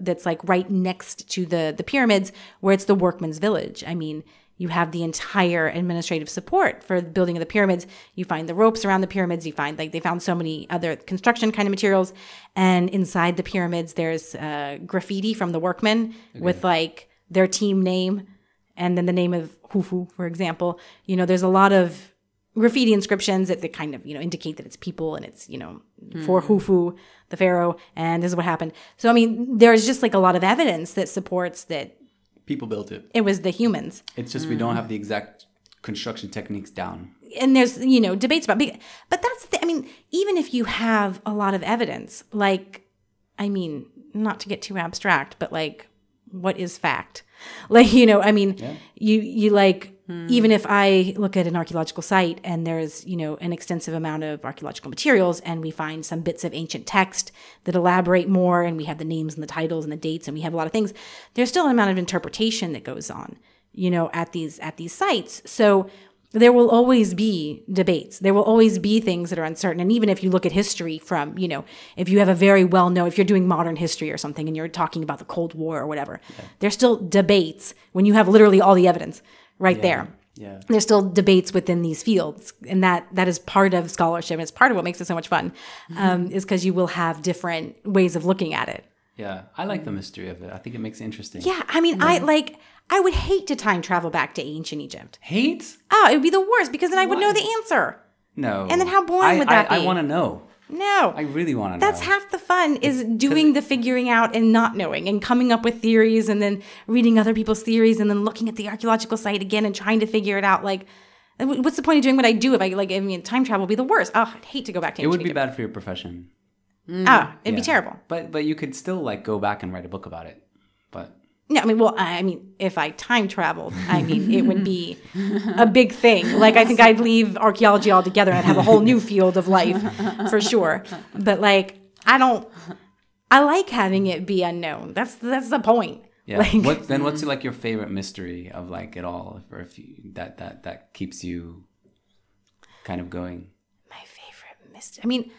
B: that's like right next to the, the pyramids where it's the workman's village. I mean, you have the entire administrative support for the building of the pyramids. You find the ropes around the pyramids. You find like they found so many other construction kind of materials. And inside the pyramids, there's uh, graffiti from the workmen with like their team name and then the name of Khufu, for example. You know, there's a lot of graffiti inscriptions that, that kind of, you know, indicate that it's people and it's, you know, for hmm. Khufu, the pharaoh, and this is what happened. So, I mean, there's just like a lot of evidence that supports that
A: People built it.
B: it was the humans.
A: It's just we don't hmm. have the exact construction techniques down.
B: and there's you know debates about big but that's the i mean even if you have a lot of evidence like i mean not to get too abstract but like what is fact [LAUGHS] like you know i mean you you like Mm-hmm. even if i look at an archaeological site and there's you know an extensive amount of archaeological materials and we find some bits of ancient text that elaborate more and we have the names and the titles and the dates and we have a lot of things there's still an amount of interpretation that goes on you know at these at these sites so there will always be debates. There will always be things that are uncertain. And even if you look at history from, you know, if you have a very well known, if you're doing modern history or something and you're talking about the Cold War or whatever, there's still debates when you have literally all the evidence right there.
A: Yeah.
B: There's still debates within these fields, and that that is part of scholarship. It's part of what makes it so much fun, um, is because you will have different ways of looking at it.
A: Yeah. I like the mystery of it. I think it makes it interesting.
B: Yeah, I mean, I like. I would hate to time travel back to ancient Egypt.
A: Hate?
B: Oh, it would be the worst because then I would know the answer.
A: No.
B: And then how boring
A: I-
B: would that
A: I,
B: be?
A: I want to know.
B: No.
A: I really want to know.
B: That's half the fun is doing the figuring out and not knowing and coming up with theories and then reading other people's theories and then looking at the archaeological site again and trying to figure it out. Like, what's the point of doing what I do if I like? I mean, time travel would be the worst. Oh, I'd hate to go back to.
A: It would be bad for your profession.
B: Oh, it'd be terrible.
A: But but you could still like go back and write a book about it. But
B: No, I mean, well, I mean, if I time traveled, I mean, it would be a big thing. Like, I think I'd leave archaeology altogether and have a whole new field of life for sure. But like, I don't. I like having it be unknown. That's that's the point.
A: Yeah.
B: Like-
A: what then? What's like your favorite mystery of like it all, or if you, that that that keeps you kind of going?
B: My favorite mystery. I mean,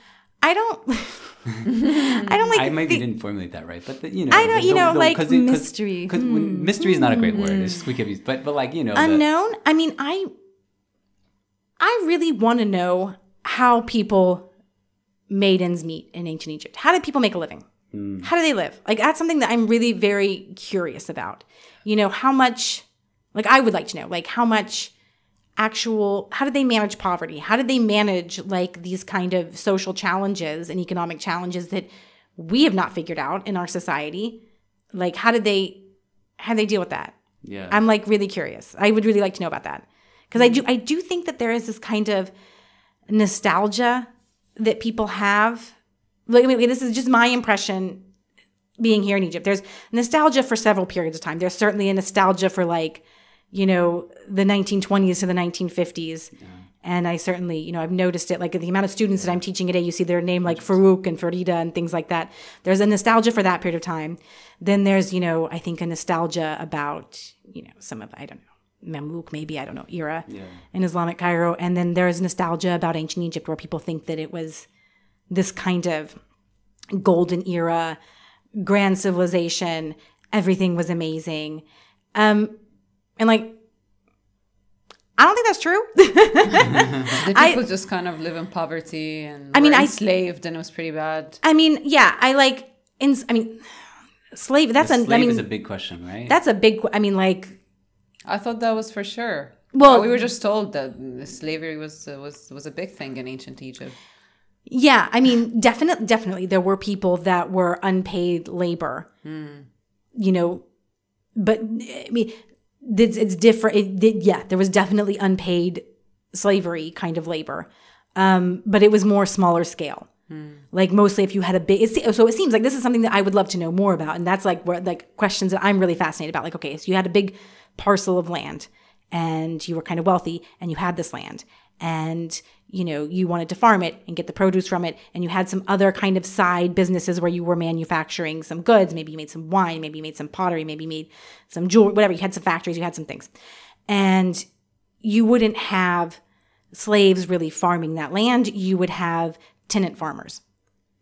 B: I don't. [LAUGHS] I don't like.
A: I maybe
B: the-
A: didn't formulate that right, but the, you know,
B: I don't-
A: the-
B: you know,
A: the-
B: like
A: 'cause it- 'cause-
B: mystery. Hmm.
A: 'cause when- mystery is not a great word. It's just we could use, but but like you know, the-
B: unknown i mean i i really want to know how people made ends meet in ancient egypt how did people make a living how do they live like that's something that i'm really very curious about you know how much like i would like to know like how much actual how did they manage poverty how did they manage like these kind of social challenges and economic challenges that we have not figured out in our society like how did they how did they deal with that
A: yeah,
B: I'm like really curious. I would really like to know about that because I do I do think that there is this kind of nostalgia that people have. Like, I mean, this is just my impression being here in Egypt. There's nostalgia for several periods of time. There's certainly a nostalgia for like, you know, the 1920s to the 1950s. And I certainly, you know, I've noticed it like the amount of students that I'm teaching at AUC, their name like Farouk and Farida and things like that. There's a nostalgia for that period of time. Then there's, you know, I think a nostalgia about, you know, some of, I don't know, Mamluk maybe, I don't know, era in Islamic Cairo. And then there's nostalgia about ancient Egypt where people think that it was this kind of golden era, grand civilization, everything was amazing. Um, and like, I don't think that's true. [LAUGHS]
C: The
B: I-
C: people just kind of live in poverty and
B: I mean,
C: were
B: I-
C: enslaved, and it was pretty bad.
B: I mean, yeah, I like, in, I mean, slave, that's
A: The
B: a, I
A: slave
B: mean,
A: is a big question, right?
B: that's a big, I mean, like,
C: I thought that was for sure.
B: Well-
C: we were just told that slavery was uh, was was a big thing in ancient Egypt.
B: Yeah, I mean, definitely, definitely, there were people that were unpaid labor. You know, but I mean, it's, it's different. It did, yeah, there was definitely unpaid slavery kind of labor, um, but it was more smaller scale. Like mostly, if you had a big, it's, so it seems like this is something that I would love to know more about, and that's like where like questions that I'm really fascinated about. Like, okay, so you had a big parcel of land, and you were kind of wealthy, and you had this land, and you know you wanted to farm it and get the produce from it, and you had some other kind of side businesses where you were manufacturing some goods. Maybe you made some wine, maybe you made some pottery, maybe you made some jewelry, whatever. You had some factories, you had some things, and you wouldn't have slaves really farming that land. You would have tenant farmers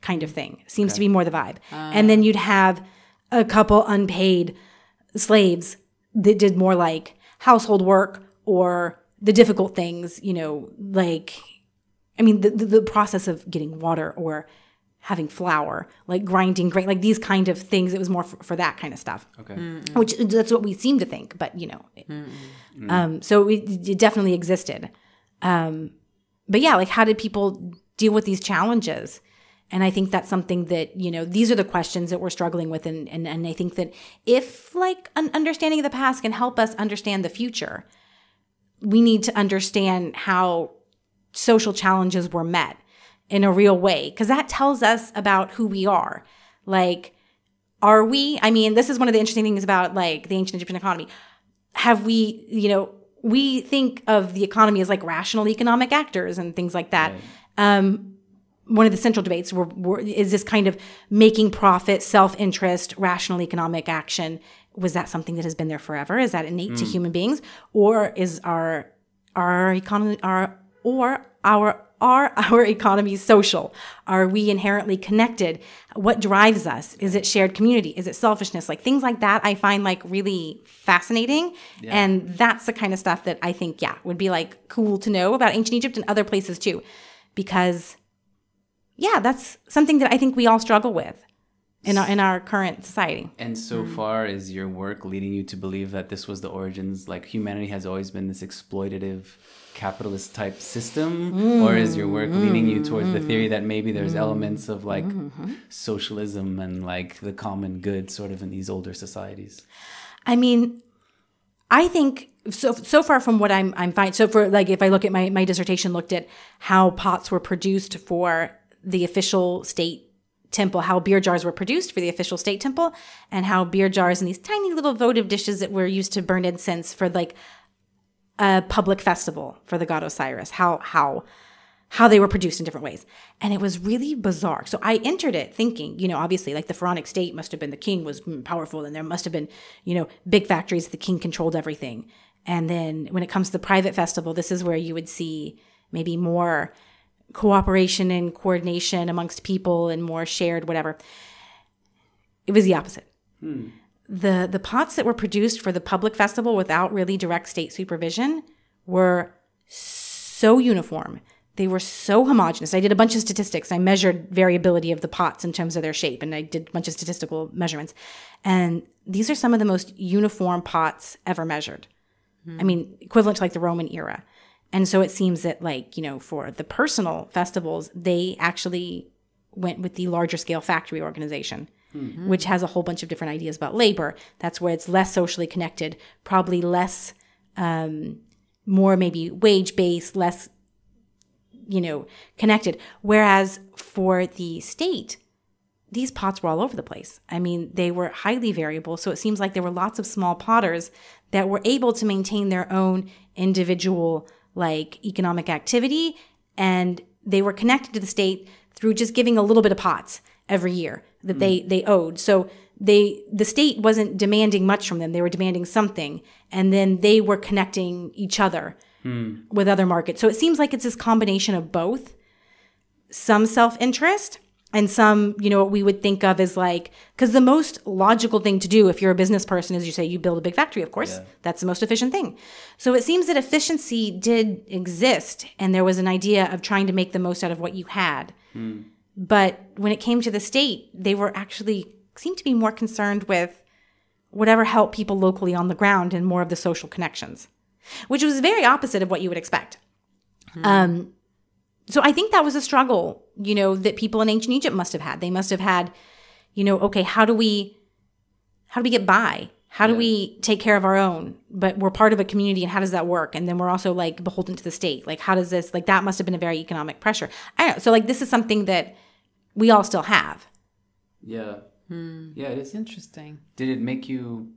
B: kind of thing. Seems to be more the vibe. Ah. and then you'd have a couple unpaid slaves that did more like household work or the difficult things, you know, like, I mean, the, the, the process of getting water or having flour, like grinding grain, like these kind of things. It was more for, for that kind of stuff
A: okay.
B: which that's what we seem to think, but you know, um, so it, it definitely existed. Um, but yeah, like how did people deal with these challenges? And I think that's something that you know these are the questions that we're struggling with, and and, and I think that if like an understanding of the past can help us understand the future, we need to understand how social challenges were met in a real way because that tells us about who we are. Like are we i mean this is one of the interesting things about like the ancient egyptian economy. Have we you know we think of the economy as like rational economic actors and things like that. Um one of the central debates were, were is this kind of making profit self-interest rational economic action was that something that has been there forever? Is that innate to human beings? Or is our our economy our or our are [LAUGHS] our economies social? Are we inherently connected? What drives us? Is it shared community? Is it selfishness? Like things like that i find like really fascinating. And that's the kind of stuff that i think yeah would be like cool to know about ancient egypt and other places too. Because yeah that's something that i think we all struggle with in our in our current society.
A: And so
B: Mm.
A: far, is your work leading you to believe that this was the origins? Like humanity has always been this exploitative, capitalist type system, mm. or is your work leading you towards the theory that maybe there's mm. elements of like mm-hmm. socialism and like the common good, sort of in these older societies?
B: I mean, I think so. So far from what I'm, I'm fine. So for like, if I look at my my dissertation, looked at how pots were produced for the official state temple, how beer jars were produced for the official state temple, and how beer jars and these tiny little votive dishes that were used to burn incense for like a public festival for the god Osiris. How how how they were produced in different ways. And it was really bizarre. So I entered it thinking, you know, obviously like the pharaonic state must have been the king was mm, powerful and there must have been, you know, big factories, the king controlled everything. And then when it comes to the private festival, this is where you would see maybe more cooperation and coordination amongst people and more shared whatever. It was the opposite. The the pots that were produced for the public festival without really direct state supervision were so uniform. They were so homogenous. I did a bunch of statistics. I measured variability of the pots in terms of their shape, and I did a bunch of statistical measurements. And these are some of the most uniform pots ever measured. Hmm. I mean, equivalent to like the Roman era. And so it seems that, like, you know, for the personal festivals, they actually went with the larger scale factory organization, which has a whole bunch of different ideas about labor. That's where it's less socially connected, probably less, um, more maybe wage based, less, you know, connected. Whereas for the state, these pots were all over the place. I mean, they were highly variable. So it seems like there were lots of small potters that were able to maintain their own individual like economic activity and they were connected to the state through just giving a little bit of pots every year that hmm. they they owed. So they the state wasn't demanding much from them. They were demanding something and then they were connecting each other hmm. with other markets. So it seems like it's this combination of both some self-interest and some, you know, what we would think of as like, because the most logical thing to do if you're a business person is you say you build a big factory, of course. That's the most efficient thing. So it seems that efficiency did exist and there was an idea of trying to make the most out of what you had. Hmm. But when it came to the state, they were actually seemed to be more concerned with whatever helped people locally on the ground and more of the social connections, which was very opposite of what you would expect. Um, so I think that was a struggle, you know, that people in ancient Egypt must have had. They must have had, you know, okay, how do we how do we get by? How do we take care of our own? But we're part of a community and how does that work? And then we're also like beholden to the state. Like how does this like that must have been a very economic pressure. I don't know. So like this is something that we all still have.
A: Yeah. Hmm. Yeah, it is.
C: Interesting.
A: Did it make you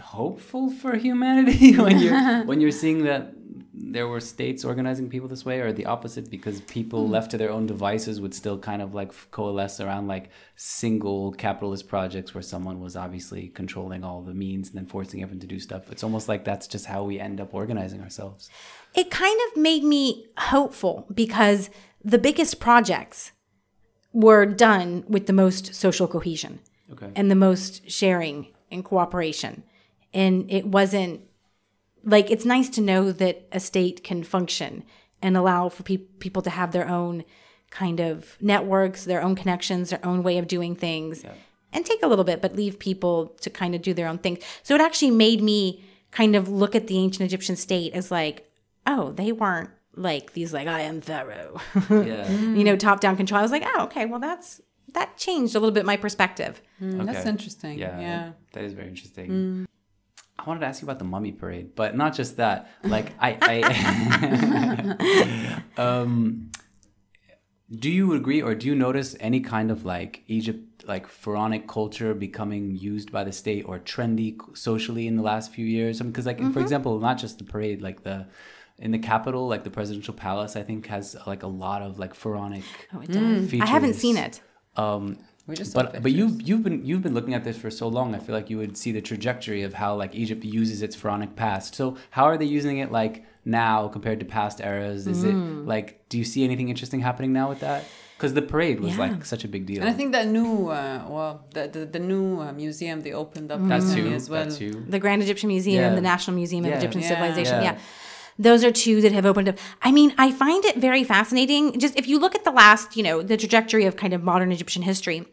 A: hopeful for humanity [LAUGHS] when you're [LAUGHS] when you're seeing that there were states organizing people this way, or the opposite because people hmm. left to their own devices would still kind of like coalesce around like single capitalist projects where someone was obviously controlling all the means and then forcing everyone to do stuff. It's almost like that's just how we end up organizing ourselves.
B: It kind of made me hopeful because the biggest projects were done with the most social cohesion.
A: Okay.
B: and the most sharing and cooperation. And it wasn't like it's nice to know that a state can function and allow for pe- people to have their own kind of networks, their own connections, their own way of doing things, and take a little bit, but leave people to kind of do their own thing. So it actually made me kind of look at the ancient Egyptian state as like, oh, they weren't like these like I am Pharaoh, [LAUGHS]
A: Yeah.
B: you know, top down control. I was like, oh, okay, well that's that changed a little bit my perspective.
C: Mm, That's interesting.
A: Yeah,
C: Yeah.
A: that is very interesting. I wanted to ask you about the mummy parade, but not just that. Like I, I [LAUGHS] [LAUGHS] um, do you agree or do you notice any kind of like Egypt, like pharaonic culture becoming used by the state or trendy socially in the last few years? Because, like, for example, not just the parade, like the in the capital, like the presidential palace, I think has like a lot of like pharaonic.
B: Oh, it does.
A: Features.
B: I haven't seen it.
A: Um,
C: We just
A: but but you've you've been you've been looking at this for so long. I feel like you would see the trajectory of how like Egypt uses its pharaonic past. So how are they using it like now compared to past eras? Is
B: Mm.
A: it like do you see anything interesting happening now with that? Because the parade was
B: Yeah.
A: like such a big deal.
C: And I think that new, uh, well, the the, the new uh, museum they opened up
A: that
C: recently
A: too.
C: as well.
A: That too.
B: the Grand Egyptian Museum,
A: Yeah.
B: the National Museum of
A: Yeah.
B: Egyptian
C: Yeah.
B: Civilization.
A: Yeah.
B: Those are two that have opened up. I mean, I find it very fascinating. Just if you look at the last, you know, the trajectory of kind of modern Egyptian history,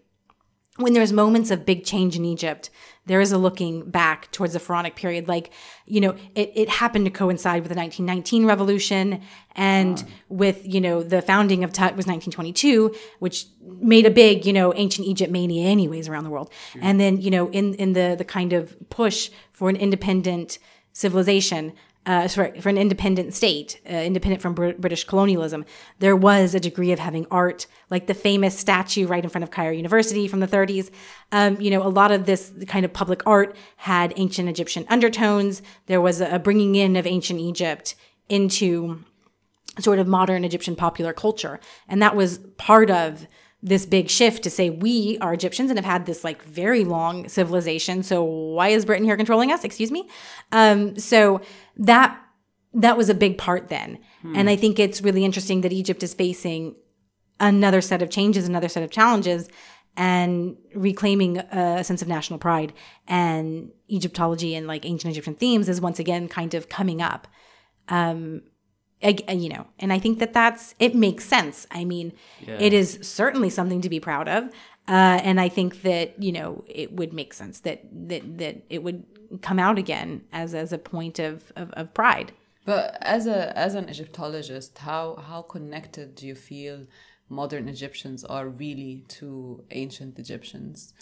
B: when there's moments of big change in Egypt, there is a looking back towards the pharaonic period. Like, you know, it, it happened to coincide with the 1919 revolution and ah. with, you know, the founding of Tut was 1922, which made a big, you know, ancient Egypt mania anyways around the world. And then, you know, in, in the, the kind of push for an independent civilization, uh, sorry, for an independent state, uh, independent from Br- British colonialism, there was a degree of having art, like the famous statue right in front of Cairo University from the 30s. Um, you know, a lot of this kind of public art had ancient Egyptian undertones. There was a, a bringing in of ancient Egypt into sort of modern Egyptian popular culture. And that was part of this big shift to say we are Egyptians and have had this like very long civilization. So why is Britain here controlling us? Excuse me. Um, so that that was a big part then. And I think it's really interesting that Egypt is facing another set of changes, another set of challenges, and reclaiming a sense of national pride. And Egyptology and like ancient Egyptian themes is once again kind of coming up. Um, you know, and I think that that's it makes sense. I mean, it is certainly something to be proud of, uh, and I think that you know it would make sense that that that it would come out again as as a point of of, of pride.
C: But as a as an Egyptologist, how how connected do you feel modern Egyptians are really to ancient Egyptians?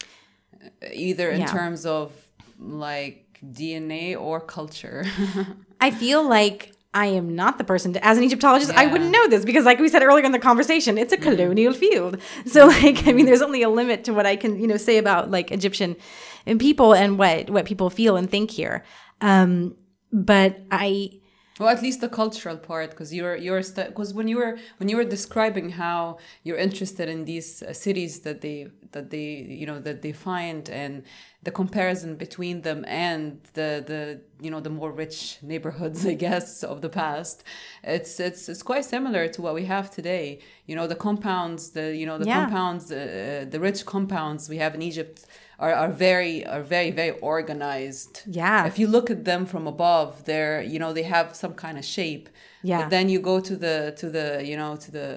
C: Uh, Either in
B: Yeah.
C: terms of like DNA or culture. [LAUGHS]
B: I feel like I am not the person to, as an Egyptologist, I wouldn't know this because, like we said earlier in the conversation, it's a colonial field. So, like, I mean, there's only a limit to what I can, you know, say about like Egyptian and people and what what people feel and think here. Um, but I,
C: Well, at least the cultural part, because you're you're because when you were when you were describing how you're interested in these uh, cities that they that they you know that they find and the comparison between them and the the you know the more rich neighborhoods, [LAUGHS] I guess, of the past, it's it's it's quite similar to what we have today. You know, the compounds, the you know the
B: Yeah.
C: compounds, uh, the rich compounds we have in Egypt. Are, are very are very very organized
B: Yeah.
C: if you look at them from above they're you know they have some kind of shape
B: Yeah.
C: but then you go to the to the you know to the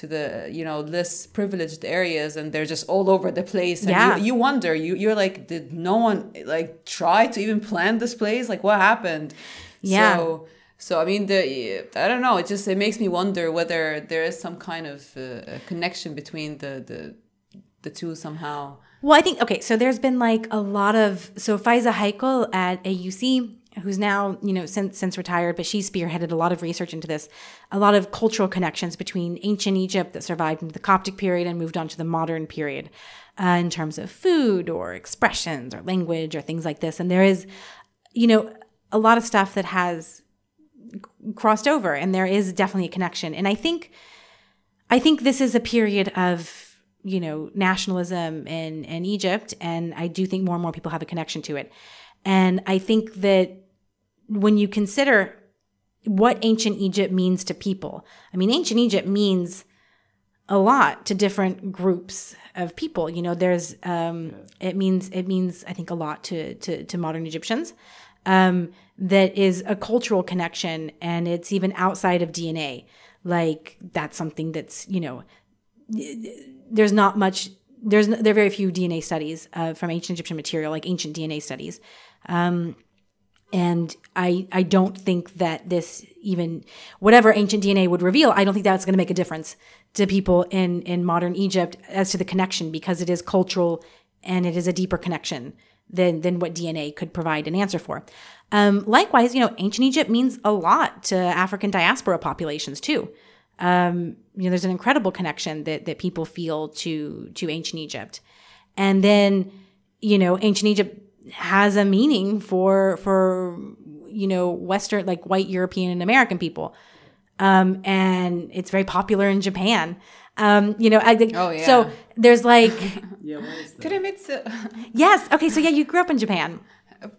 C: to the you know less privileged areas and they're just all over the place and
B: Yeah.
C: you, you wonder you you're like did no one like try to even plan this place like what happened
B: Yeah.
C: so so I mean, the I don't know. It just it makes me wonder whether there is some kind of uh, connection between the the the two somehow.
B: Well, I think okay. So there's been like a lot of so Fayza Haikal at AUC, who's now you know since since retired, but she spearheaded a lot of research into this, a lot of cultural connections between ancient Egypt that survived into the Coptic period and moved on to the modern period, uh, in terms of food or expressions or language or things like this. And there is, you know, a lot of stuff that has crossed over, and there is definitely a connection. And I think, I think this is a period of you know nationalism in in Egypt, and I do think more and more people have a connection to it. And I think that when you consider what ancient Egypt means to people, I mean, ancient Egypt means a lot to different groups of people. You know, there's um, it means it means I think a lot to to, to modern Egyptians. Um, that is a cultural connection, and it's even outside of DNA. Like that's something that's you know, there's not much. There's there are very few DNA studies uh, from ancient Egyptian material, like ancient DNA studies. Um, and I I don't think that this even whatever ancient DNA would reveal, I don't think that's going to make a difference to people in in modern Egypt as to the connection because it is cultural and it is a deeper connection than than what DNA could provide an answer for. Um, likewise, you know, ancient Egypt means a lot to African diaspora populations too. Um, you know, there's an incredible connection that that people feel to to ancient Egypt, and then you know, ancient Egypt has a meaning for for you know Western like white European and American people, um, and it's very popular in Japan. Um, you know, I think
C: Oh, yeah.
B: so. There's like [LAUGHS]
A: Yeah, what is that?
C: Pyramitsu. [LAUGHS]
B: yes, okay, so yeah, you grew up in Japan.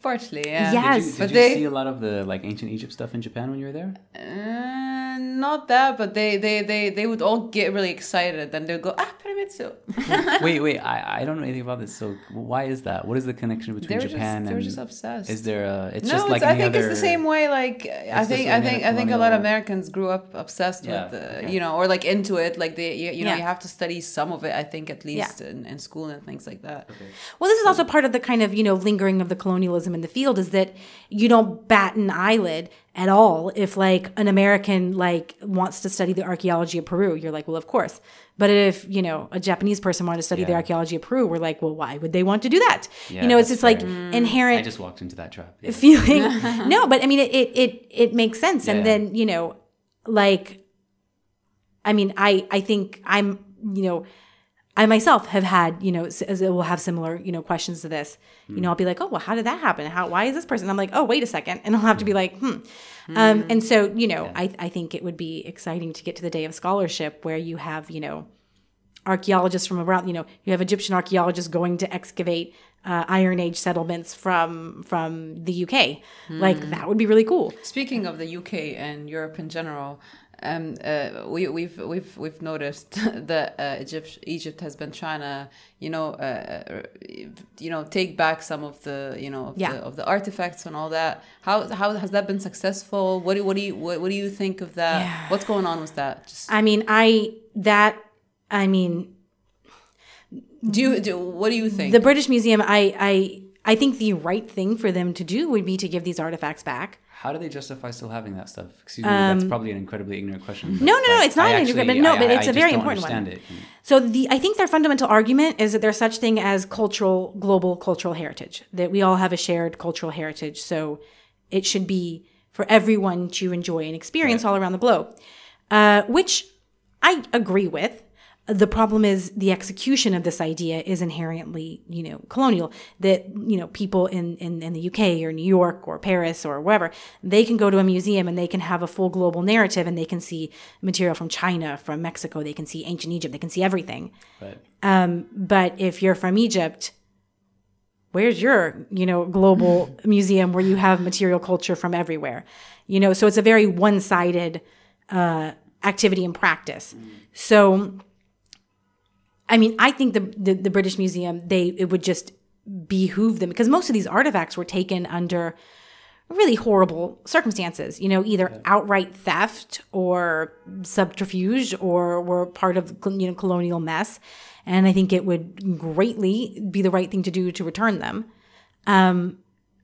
C: Partially, yeah.
B: Yes.
A: Did you,
C: But
A: did you
C: they-
A: see a lot of the like ancient Egypt stuff in Japan when you were there?
C: Uh, not that, but they, they, they, they would all get really excited and they'd go, ah, Pyramitsu. [LAUGHS]
A: wait, wait, I, I don't know anything about this. So why is that? What is the connection between
C: They're
A: Japan
C: just, they're
A: and?
C: just obsessed.
A: Is there a? It's
C: no,
A: just like
C: it's, I think
A: other,
C: it's the same way. Like I think, I think, I think a lot of Americans grew up obsessed
A: Yeah,
C: with, the,
A: okay.
C: you know, or like into it. Like they, you, you know,
B: Yeah.
C: you have to study some of it. I think at least in, in school and things like that. Okay.
B: Well, this is also part of the kind of, you know, lingering of the colonialism in the field is that you don't bat an eyelid at all if like an American like wants to study the archaeology of Peru. You're like, well, of course. But if, you know, a Japanese person wanted to study the archaeology of Peru, we're like, well, why would they want to do that?
A: Yeah,
B: you know, it's just like
A: fair.
C: Mm.
B: inherent
A: I just walked into that trap. Yeah.
B: feeling. [LAUGHS] [LAUGHS] no, but I mean, it, it, it, it makes sense.
A: Yeah.
B: And then, you know, like, I mean, I, I think I'm, you know, I myself have had, you know, s- will have similar, you know, questions to this. You know, I'll be like, oh, well, how did that happen? How, why is this person? I'm like, oh, wait a second. And I'll have to be like, hmm. Um, and so, you know, I, I think it would be exciting to get to the day of scholarship where you have, you know, archaeologists from around, you know, you have Egyptian archaeologists going to excavate uh, Iron Age settlements from from the UK. Like that would be really cool.
C: Speaking of the UK and Europe in general, um, uh, we, we've we've we've noticed [LAUGHS] that uh, Egypt Egypt has been trying to you know uh, you know take back some of the you know of,
B: Yeah.
C: the, of the artifacts and all that. How how has that been successful? What do what do you what, what do you think of that?
B: Yeah.
C: What's going on with that? Just
B: I mean, I that I mean,
C: do you do what do you think?
B: the British Museum, I I I think the right thing for them to do would be to give these artifacts back.
A: How do they justify still having that stuff? Excuse me, that's probably an incredibly ignorant question.
B: Um, No, no, no, it's not
A: I
B: an
A: actually-
B: ignorant- but no,
A: I-
B: but it's
A: I
B: a
A: just
B: very important one.
A: it.
B: So the I think their fundamental argument is that there's such thing as cultural global cultural heritage that we all have a shared cultural heritage. So it should be for everyone to enjoy and experience all around the globe, uh, which I agree with. The problem is the execution of this idea is inherently, you know, colonial. That you know, people in, in in the UK or New York or Paris or wherever they can go to a museum and they can have a full global narrative and they can see material from China, from Mexico, they can see ancient Egypt, they can see everything.
A: But
B: But if you're from Egypt, where's your, you know, global [LAUGHS] museum where you have material culture from everywhere? You know, so it's a very one-sided uh, activity and practice. So, I mean, I think the, the the British Museum they it would just behoove them because most of these artifacts were taken under really horrible circumstances, you know, either outright theft or subterfuge or were part of you know colonial mess. And I think it would greatly be the right thing to do to return them. Um,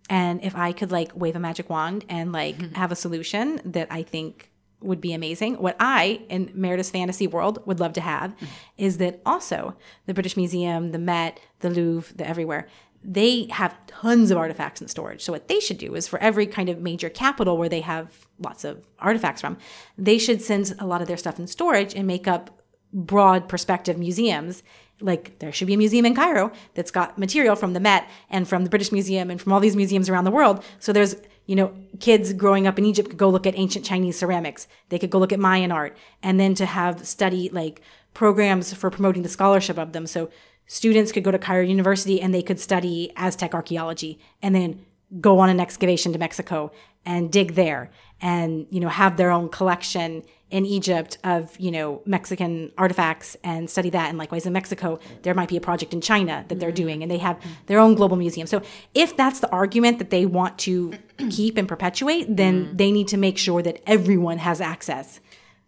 B: and if I could like wave a magic wand and like [LAUGHS] have a solution that I think would be amazing, what I in Meredith's fantasy world would love to have is that also the British Museum, the Met, the Louvre, the everywhere, they have tons of artifacts in storage. So what they should do is for every kind of major capital where they have lots of artifacts from, they should send a lot of their stuff in storage and make up broad perspective museums. Like there should be a museum in Cairo that's got material from the Met and from the British Museum and from all these museums around the world. So there's, you know, kids growing up in Egypt could go look at ancient Chinese ceramics. They could go look at Mayan art and then to have study like programs for promoting the scholarship of them. So students could go to Cairo University and they could study Aztec archaeology and then go on an excavation to Mexico and dig there and you know have their own collection in Egypt of you know Mexican artifacts and study that and likewise in Mexico there might be a project in China that they're mm-hmm. doing and they have their own global museum. So if that's the argument that they want to [CLEARS THROAT] keep and perpetuate then mm-hmm. they need to make sure that everyone has access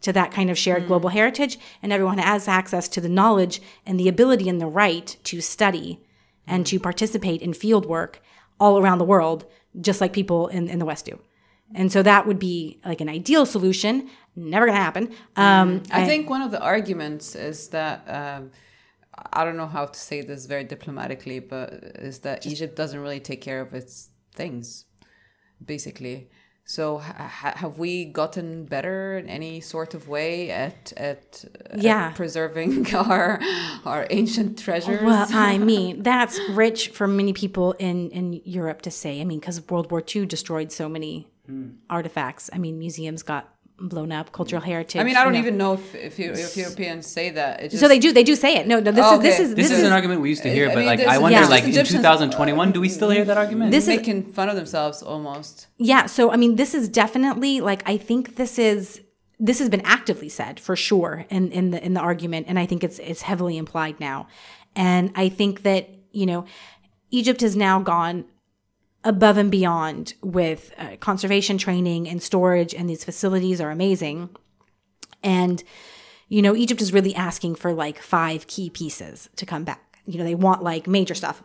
B: to that kind of shared global mm-hmm. heritage and everyone has access to the knowledge and the ability and the right to study and to participate in field work all around the world just like people in, in the west do. And so that would be like an ideal solution never gonna happen um,
C: I think one of the arguments is that um, I don't know how to say this very diplomatically, but is that Egypt doesn't really take care of its things, basically. So ha- ha- have we gotten better in any sort of way at at, at
B: Yeah.
C: preserving [LAUGHS] our our ancient treasures?
B: Well, I [LAUGHS] mean, that's rich for many people in, in Europe to say. I mean, because World War II destroyed so many artifacts. I mean, museums got blown up, cultural mm. heritage.
C: I mean, I don't
B: you know.
C: even know if if, if Europeans say that. It just,
B: So they do. They do say it. No, no. This
C: Oh,
B: is this is
A: This,
B: this,
A: is,
B: is
A: an argument we used to hear,
C: I
A: but
C: mean,
A: like I wonder,
B: yeah.
A: like in 2021, do we still hear that argument?
B: This is-
C: making fun of themselves almost.
B: Yeah, so I mean, this is definitely like I think this is this has been actively said for sure in in the in the argument, and I think it's it's heavily implied now, and I think that you know Egypt has now gone above and beyond with uh, conservation training and storage, and these facilities are amazing, and you know Egypt is really asking for like five key pieces to come back. You know, they want like major stuff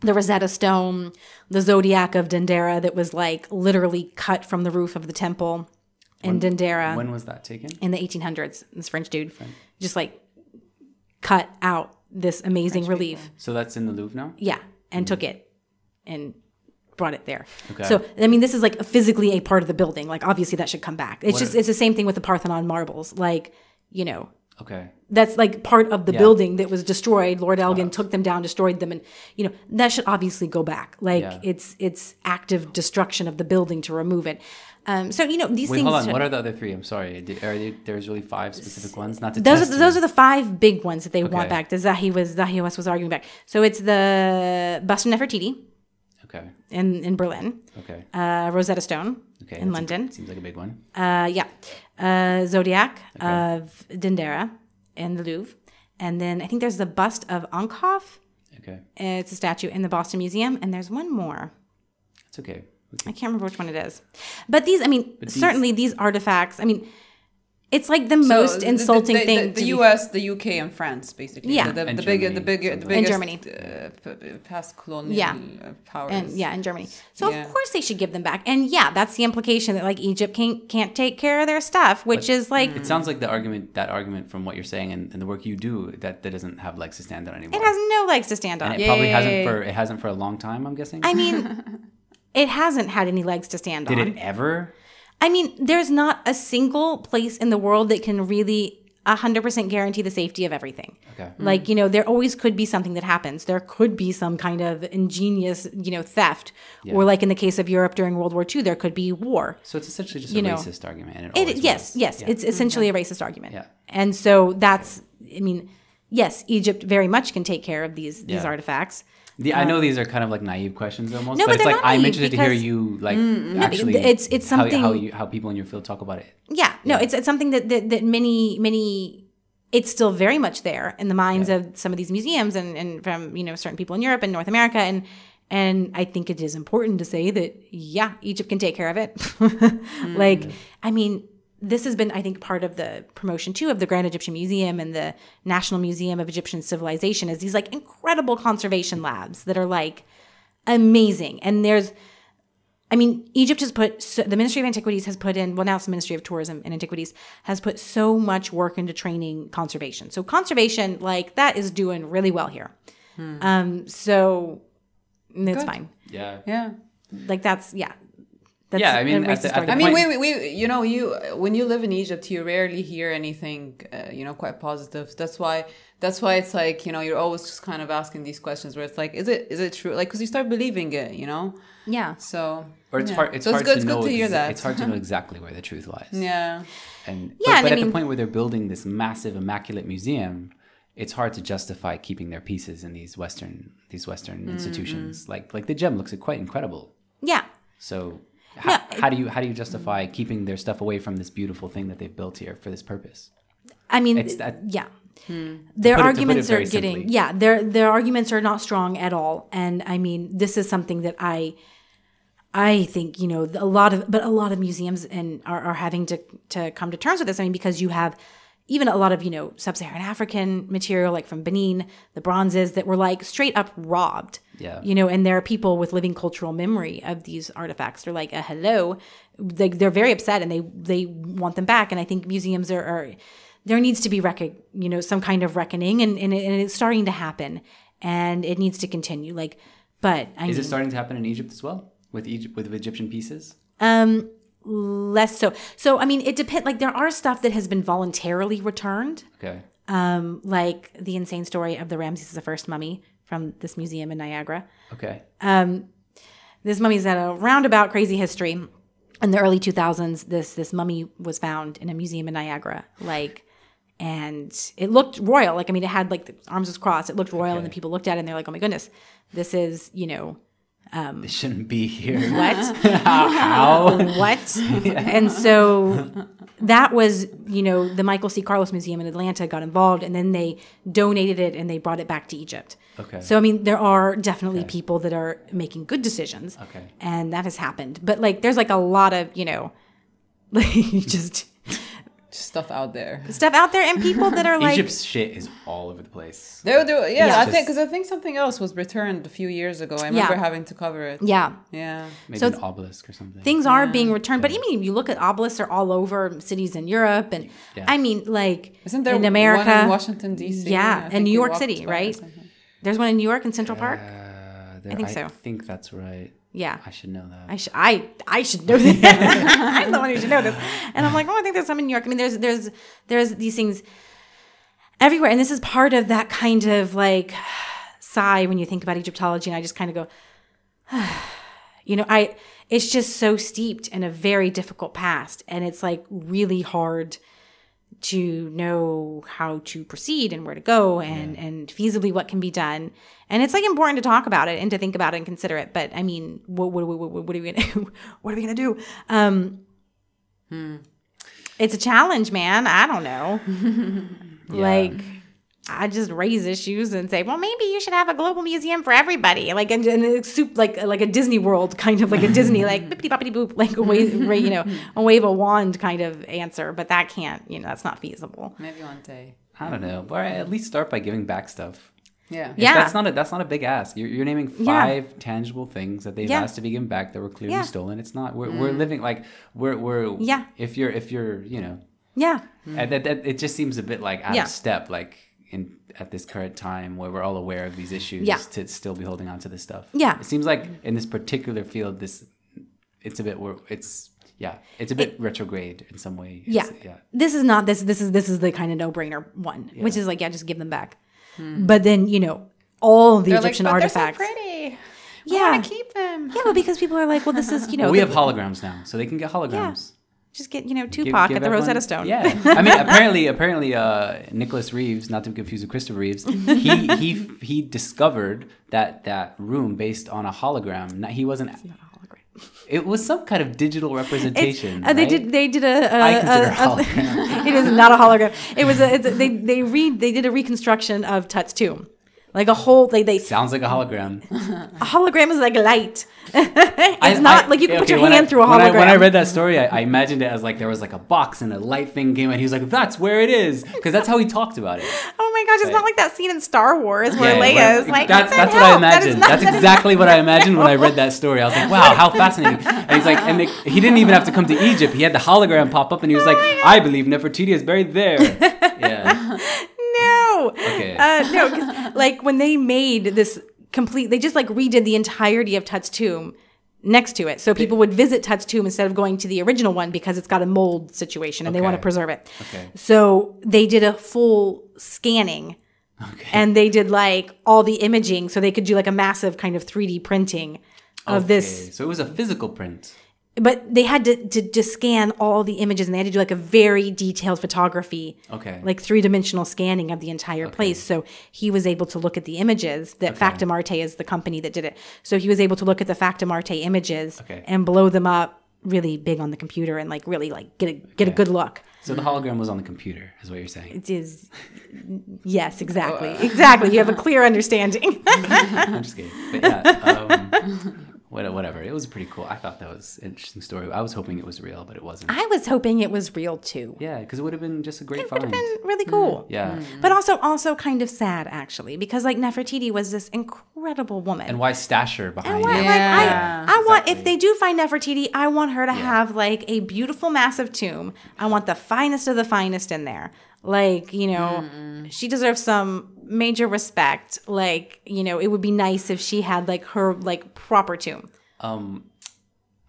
B: the Rosetta Stone, the Zodiac of Dendera that was like literally cut from the roof of the temple in Dendera
A: when was that taken?
B: in the 1800s. This French dude just like cut out this amazing relief.
A: So that's in the Louvre now.
B: Yeah, and took it and brought it there.
A: Okay.
B: So I mean, this is like physically a part of the building. Like obviously that should come back. It's
A: What
B: just it's the same thing with the Parthenon marbles. Like you know,
A: Okay.
B: That's like part of the
A: Yeah.
B: building that was destroyed. Lord Elgin took them down, destroyed them, and you know that should obviously go back. Like
A: Yeah.
B: it's it's active destruction of the building to remove it. Um, so you know these
A: Wait,
B: things.
A: hold on. What are the other three? I'm sorry. Did, are there, there's really five specific ones? Not to
B: those are, those are the five big ones that they want back. The Zahi was Zahi was arguing back. So it's the bust of Nefertiti
A: Okay.
B: in in Berlin,
A: Okay.
B: uh, Rosetta Stone
A: Okay.
B: in
A: that's a-
B: London,
A: seems like a big one.
B: uh, yeah, uh, Zodiac of Dendera in the Louvre, and then I think there's the bust of Ankhhaf.
A: Okay.
B: It's a statue in the Boston Museum, and there's one more.
A: It's okay.
B: I
A: can-
B: can't remember which one it is. But these, I mean,
A: these-
B: certainly these artifacts. I mean, it's like the
C: So
B: most
C: the-
B: insulting
C: the, the,
B: thing.
C: The,
B: to
C: the
B: be-
C: U.S., the U.K., and France, basically.
B: Yeah.
C: The, the, the bigger, the
A: Germany,
C: bigger, the
A: something
C: biggest.
B: Germany.
C: Uh, p- p- past colonial
B: Yeah.
C: powers.
B: and yeah, in Germany. So
C: Yeah.
B: of course they should give them back. And yeah, that's the implication that like Egypt can't can't take care of their stuff, which is like
A: It sounds like the argument, that argument from what you're saying and, and the work you do, that, that doesn't have legs to stand on anymore.
B: it has no legs to stand on.
A: and it probably hasn't
C: Yay.
A: for it hasn't for a long time. I'm guessing.
B: I mean, [LAUGHS] it hasn't had any legs to stand
A: Did
B: on.
A: Did it ever?
B: I mean, there's not a single place in the world that can really 100% guarantee the safety of everything.
A: Okay.
B: Like, mm-hmm. you know, there always could be something that happens. There could be some kind of ingenious, you know, theft. Or like in the case of Europe during World War II, there could be war.
A: So it's essentially just
B: You
A: a
B: know,
A: racist argument. And it,
B: It, yes,
A: was.
B: yes,
A: Yeah.
B: it's essentially a racist argument.
A: Yeah.
B: And so that's, I mean, yes, Egypt very much can take care of these these
A: Yeah.
B: artifacts.
A: The, I um, know these are kind of like naive questions almost,
B: No,
A: but,
B: but
A: it's like I'm interested to hear you like mm,
B: but
A: actually.
B: it's- it's
A: how- how,
B: something-
A: you how people in your field talk about it.
B: Yeah, no, it's it's something that, that that many many it's still very much there in the minds of some of these museums and and from you know certain people in Europe and North America and and I think it is important to say that yeah, Egypt can take care of it. [LAUGHS] Like mm. I mean, this has been I think part of the promotion too of the Grand Egyptian Museum and the National Museum of Egyptian Civilization is these like incredible conservation labs that are like amazing. And there's I mean, Egypt has put so, the Ministry of Antiquities has put in well now it's the Ministry of Tourism and Antiquities has put so much work into training conservation. So conservation, like that, is doing really well here. Um, so it's
C: Good.
B: fine.
A: Yeah.
C: Yeah.
B: Like that's yeah. That's
A: Yeah, I mean,
B: a
A: at the-
B: racist
A: at the
C: I mean, we, we, you know, you when you live in Egypt, you rarely hear anything, uh, you know, quite positive. That's why, that's why it's like, you know, you're always just kind of asking these questions where it's like, is it, is it true? Like, because you start believing it, you know.
B: yeah.
C: So,
A: Or it's
C: yeah.
A: hard. It's
C: so
A: hard
C: it's good,
A: to
C: it's
A: know.
C: good to hear that.
A: It's hard to know [LAUGHS] exactly where the truth lies.
C: yeah.
A: And
B: Yeah,
A: but,
B: and
A: but
B: I
A: at the point where they're building this massive, immaculate museum, it's hard to justify keeping their pieces in these Western these Western
B: Mm-hmm.
A: institutions. Like like the gem looks quite incredible.
B: Yeah.
A: So how,
B: Yeah,
A: how do you how do you justify keeping their stuff away from this beautiful thing that they've built here for this purpose?
B: I mean,
A: It's that-
B: yeah. Hmm. Their
A: put it- to put it
B: arguments are getting
A: simply.
B: yeah. Their their arguments are not strong at all. And I mean, this is something that I I think you know a lot of but a lot of museums and are, are having to to come to terms with this. I mean, because you have even a lot of you know sub-Saharan African material like from Benin, the bronzes that were like straight up robbed.
A: Yeah.
B: You know, and there are people with living cultural memory of these artifacts. They're like, uh, hello. They, they're very upset and they they want them back. And I think museums are, are there needs to be reckon, you know, some kind of reckoning, and, and, it, and it's starting to happen, and it needs to continue. Like, but I
A: Is
B: mean,
A: it starting to happen in Egypt as well with Egypt with Egyptian pieces?
B: um, less so. So I mean, it depends. Like, there are stuff that has been voluntarily returned,
A: Okay.
B: um, like the insane story of the Ramses the First mummy from this museum in Niagara.
A: Okay.
B: Um, this mummy's had a roundabout crazy history. In the early 2000s, this this mummy was found in a museum in Niagara, like, and it looked royal. Like, I mean, it had like the arms was crossed. It looked royal, and the people looked at it and they're like, "Oh my goodness, this is you know Um,
A: this shouldn't be here.
B: what." [LAUGHS]
A: How?
B: what? [LAUGHS] And so that was, you know, the Michael C. Carlos Museum in Atlanta got involved and then they donated it and they brought it back to Egypt.
A: Okay.
B: So, I mean, there are definitely people that are making good decisions.
A: Okay.
B: And that has happened. But, like, there's like a lot of, you know, [LAUGHS] like just
C: Stuff out there.
B: stuff out there and people that are [LAUGHS] like,
A: Egypt's shit is all over the place.
C: There, there, yeah,
B: Yeah.
C: I think because I think something else was returned a few years ago. I remember
B: Yeah.
C: having to cover it.
B: yeah.
C: Yeah.
A: Maybe
B: So
A: an obelisk or something.
B: Things are being returned, but I mean, you look at obelisks are all over cities in Europe, and
A: Yeah.
B: I mean, like
C: Isn't there
B: in America,
C: one in Washington D.C.?
B: Yeah,
C: I
B: and New York City, right? There's one in New York in Central Park.
A: Uh, there,
B: think so.
A: I think that's right.
B: Yeah,
A: I should know that.
B: I should I I should know that. [LAUGHS] I'm the one who should know this. And I'm like, oh, I think there's some in New York. I mean, there's there's there's these things. everywhere. And this is part of that kind of like [SIGHS] sigh when you think about Egyptology. And I just kind of go, [SIGHS] you know, I, it's just so steeped in a very difficult past. And it's like really hard to know how to proceed and where to go and, and feasibly what can be done. And it's like important to talk about it and to think about it and consider it. But I mean, what, what, what, what, are we going to, what are we going [LAUGHS] to do? Um, it's a challenge, man. I don't know. [LAUGHS] Like, I just raise issues and say, well, maybe you should have a global museum for everybody, like and, and it's soup, like like a Disney World, kind of like a Disney, like bippity boppity boop, like a wave, you know, a wave a wand kind of answer. But that can't, you know, that's not feasible.
C: Maybe one day.
A: I don't know, but at least start by giving back stuff.
C: Yeah.
A: If
B: Yeah.
A: that's not a that's not a big ask. You're, you're naming
B: Yeah.
A: five tangible things that they've
B: Yeah.
A: asked to be given back that were clearly
B: Yeah.
A: stolen. It's not. We're, we're mm. living like we're we're
B: Yeah.
A: If you're if you're you know,
B: Yeah,
A: and that, that it just seems a bit like out
B: Yeah.
A: of step. Like in at this current time where we're all aware of these issues,
B: Yeah.
A: to still be holding on to this stuff.
B: Yeah.
A: It seems like in this particular field, this it's a bit it's yeah, it's a bit retrograde in some way.
B: yeah.
A: Yeah.
B: This is not this. This is this is the kind of no brainer one, which is like, yeah, just give them back. Hmm. But then you know all the
C: They're
B: Egyptian
C: like, but
B: artifacts.
C: They're so pretty.
B: Yeah.
C: I keep them.
B: yeah, but because people are like, well, this is you [LAUGHS] know,
A: Well, we
B: the-
A: have holograms now, so they can get holograms.
B: Just get you know Tupac
A: give
B: at the
A: everyone-
B: Rosetta Stone.
A: Yeah, I mean, apparently, apparently, uh, Nicholas Reeves, not to be confused with Christopher Reeves, [LAUGHS] he he he discovered that that room based on a hologram. Not- He wasn't. It was some kind of digital representation.
B: uh, they
A: right?
B: did. They did a. a
A: I consider
B: a-
A: a hologram. [LAUGHS]
B: it is not a hologram. It was a. It's a they they read. They did a reconstruction of Tut's tomb, like a whole. They they
A: Sounds like a hologram. [LAUGHS]
B: a hologram is like light. [LAUGHS] it's
A: I-
B: not
A: I-
B: like you can put your hand
A: I-
B: through a
A: when
B: hologram.
A: I, when I read that story, I, I imagined it as like there was like a box and a light thing came, and he was like, "That's where it is," because that's how he talked about it. [LAUGHS]
B: oh my gosh, it's not like that scene in Star Wars where
A: Yeah,
B: Leia
A: when-
B: is like.
A: that's
B: "What
A: that's what I
B: hell? That is
A: imagined.
B: not-
A: that's
B: that is
A: exactly what I imagined when I read that story. I was like, wow, how fascinating. And he's like, and they, he didn't even have to come to Egypt. He had the hologram pop up, and he was like, oh I believe Nefertiti is buried there. Yeah.
B: No.
A: Okay.
B: Uh, no, 'cause, like when they made this complete, they just like redid the entirety of Tut's tomb next to it. So people would visit Tut's tomb instead of going to the original one because it's got a mold situation and they want to preserve it.
A: Okay.
B: So they did a full scanning
A: Okay.
B: and they did like all the imaging so they could do like a massive kind of 3D printing of this
A: Okay, So it was a physical print.
B: But they had to, to to scan all the images and they had to do like a very detailed photography
A: Okay.
B: like three-dimensional scanning of the entire place. So he was able to look at the images that factum arte is the company that did it. So he was able to look at the factum arte images
A: Okay.
B: and blow them up really big on the computer and like really like get a get a good look.
A: So the hologram was on the computer, is what you're saying.
B: it is yes exactly. [LAUGHS] Exactly. You have a clear understanding. [LAUGHS]
A: I'm just kidding. But yeah, um, [LAUGHS] whatever. It was pretty cool. I thought that was an interesting story. I was hoping it was real, but it wasn't.
B: i was hoping it was real too
A: Yeah, because it would have been just a great
B: it would have
A: find.
B: been really cool mm.
A: Yeah. Mm.
B: but also also kind of sad actually because like Nefertiti was this incredible woman.
A: And why stash her behind
B: I want,
A: it?
B: like I,
C: Yeah,
B: I want if they do find Nefertiti, I want her to have like a beautiful, massive tomb. I want the finest of the finest in there. Like you know, she deserves some major respect. Like you know, it would be nice if she had like her like proper tomb.
A: um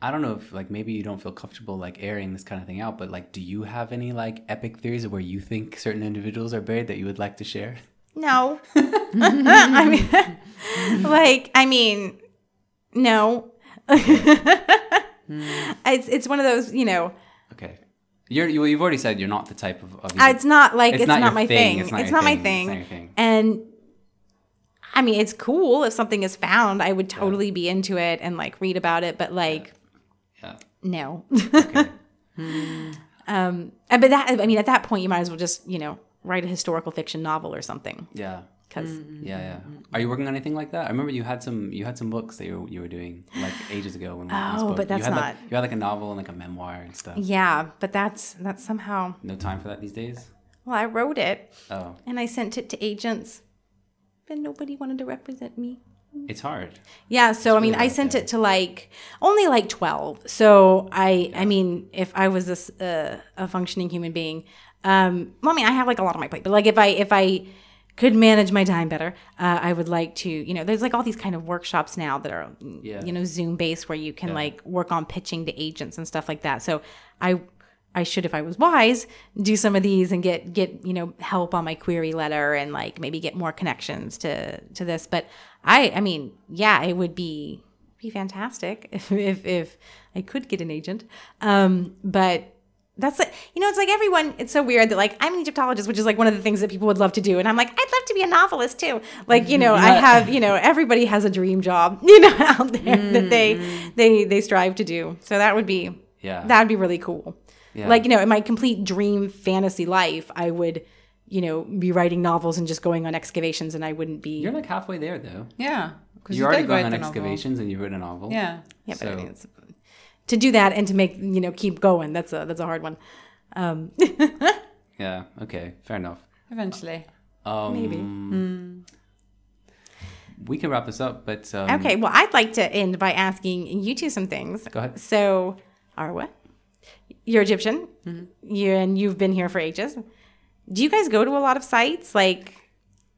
A: i don't know if like maybe you don't feel comfortable like airing this kind of thing out but like do you have any like epic theories of where you think certain individuals are buried that you would like to share
B: No, [LAUGHS] [LAUGHS] I mean, [LAUGHS] like I mean, no. it's it's one of those you know.
A: okay you're you, you've already said you're not the type of, of
B: Uh, it's not like
A: It's
B: it's,
A: not
B: not, my
A: thing.
B: thing.
A: It's
B: It's
A: not
B: not,
A: your
B: my
A: thing. It's not thing.
B: And I mean, it's cool if something is found. I would totally be into it and like read about it. But like,
A: yeah
B: no.
A: okay [LAUGHS]
B: um, uh, but that I mean, at that point, you might as well just you know write a historical fiction novel or something.
A: yeah
B: Because mm, mm,
A: yeah mm, yeah are you working on anything like that i remember you had some you had some books that you were, you were doing like ages ago when we we
B: Oh,
A: spoke.
B: but that's
A: you had,
B: not-
A: like, you had like a novel and like a memoir and stuff
B: yeah, but that's that's somehow.
A: no time for that these days
B: Well, I wrote it
A: oh
B: and I sent it to agents, but nobody wanted to represent me.
A: it's hard
B: Yeah, so I mean, I sent
A: yeah.
B: it to like only like twelve. So I, I mean, if I was this uh, a functioning human being, um, well, I mean, I have like a lot on my plate, but like if I if I could manage my time better, uh, I would like to, you know, there's like all these kind of workshops now that are,
A: Yeah.
B: you know, Zoom based where you can
A: Yeah.
B: like work on pitching to agents and stuff like that. So I I should, if I was wise, do some of these and get get you know help on my query letter and like maybe get more connections to to this. But I, I mean, yeah, it would be be fantastic [LAUGHS] if if, if I could get an agent. Um, but that's it. You know, it's like everyone. It's so weird that like I'm an Egyptologist, which is like one of the things that people would love to do, and I'm like, I'd love to be a novelist too. Like you know, I have you know, everybody has a dream job, [LAUGHS] you know, out there that mm. they they they strive to do. So that would be
A: Yeah.
B: that would be really cool.
A: Yeah.
B: Like you know, in my complete dream fantasy life, I would you know be writing novels and just going on excavations, and I wouldn't be.
A: You're like halfway there though.
C: Yeah. 'cause
A: You
C: did
A: already
C: write
A: gone on
C: the novel.
A: excavations and you've written a novel.
C: Yeah.
B: yeah, but I
A: so-
B: mean, it's, to do that and to make you know keep going, that's a that's a hard one. Um, [LAUGHS]
A: Yeah. Okay. Fair enough.
C: Eventually.
A: Um,
B: Maybe.
A: We can wrap this up, but um,
B: Okay, well, I'd like to end by asking you two some things.
A: Go ahead.
B: So, Arwa, you're Egyptian,
A: Mm-hmm.
B: you and you've been here for ages. Do you guys go to a lot of sites? Like,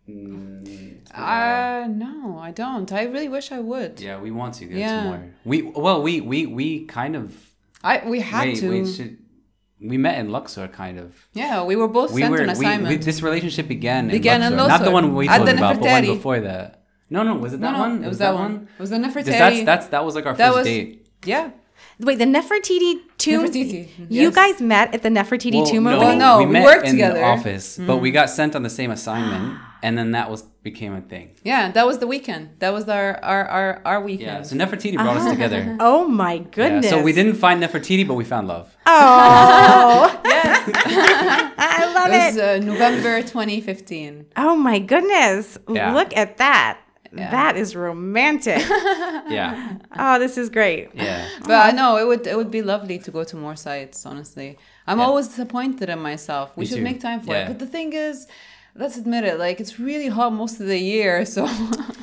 C: Uh, no, I don't. I really wish I would.
A: Yeah, we want to go
C: Yeah.
A: to more. We well, we we we kind of
C: I we had
A: wait,
C: to.
A: wait, should, we met in Luxor, kind of.
C: yeah, we were both
A: We
C: sent
A: were
C: on assignment.
A: we this relationship began,
C: Began
A: in
C: in
A: Luxor, not the one we
C: At
A: told
C: the
A: you about, but one before that. No, no, was it that
C: no, no,
A: one?
C: it was
A: Was
C: that one. It was the
A: Because
C: Nefertari.
A: That's that's that was like our
C: That
A: first
C: was-
A: date.
C: yeah.
B: wait, the Nefertiti tomb.
C: Nefertiti,
B: You
C: yes.
B: guys met at the Nefertiti tomb
A: no,
B: opening.
C: No,
A: we,
C: we
A: met
C: worked
A: in
C: together.
A: the office, but we got sent on the same assignment, [GASPS] [GASPS] and then that was became a thing.
C: Yeah, that was the weekend. That was our our our, our weekend.
A: Yeah,
C: weekend.
A: so Nefertiti brought us together. [LAUGHS]
B: Oh my goodness!
A: Yeah,
B: goodness!
A: so we didn't find Nefertiti, but we found love.
B: Oh, [LAUGHS]
C: yes. [LAUGHS]
B: I love
C: it
B: it.
C: was uh, November 2015.
B: Oh my goodness!
A: Yeah.
B: Look at that.
C: Yeah.
B: That is romantic.
A: Yeah,
B: oh, this is great.
A: yeah.
C: But I know it would it would be lovely to go to more sites. Honestly, I'm
A: Yeah.
C: always disappointed in myself. We
A: Me
C: should
A: too.
C: make time for
A: Yeah.
C: it. But the thing is, let's admit it. Like it's really hot most of the year, [LAUGHS] so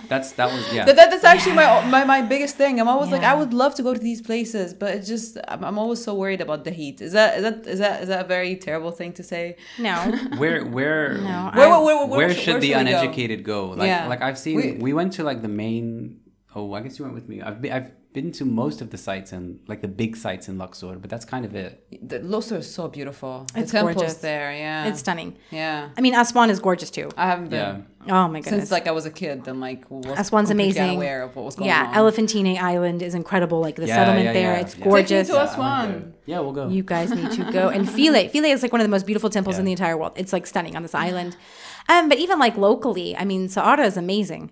A: That's that was yeah.
C: that, that- that's actually my, my my biggest thing. I'm always like, I would love to go to these places, but it just I'm, I'm always so worried about the heat. Is that is that is that is that a very terrible thing to say?
B: No, [LAUGHS]
A: Where where
B: no.
C: Where,
B: I-
C: where, where,
A: where,
C: sh-
A: should the
C: we go?
A: uneducated go? Like
C: Yeah.
A: like I've seen
C: We-
A: we, went to like the main oh I guess you went with me. I've been, I've been to most of the sites and like the big sites in Luxor, but that's kind of it.
C: The Luxor is so beautiful. The
B: It's
C: temples
B: gorgeous.
C: there, yeah,
B: It's stunning.
C: yeah.
B: I mean, Aswan is gorgeous too.
C: I haven't been
A: Yeah.
B: Oh my goodness.
C: since like I was a kid. And like was
B: Aswan's
C: completely
B: amazing.
C: Unaware of what was going
B: yeah,
C: on.
B: Elephantine Island is incredible. Like the
A: Yeah,
B: settlement
A: yeah,
B: there,
A: yeah,
B: it's
A: yeah.
B: gorgeous.
C: Take me to Aswan.
A: Yeah, we'll go.
B: You guys need to go and Philae. Philae is like one of the most beautiful temples in the entire world. It's like stunning on this island. Um, but even like locally, I mean, Saada is amazing.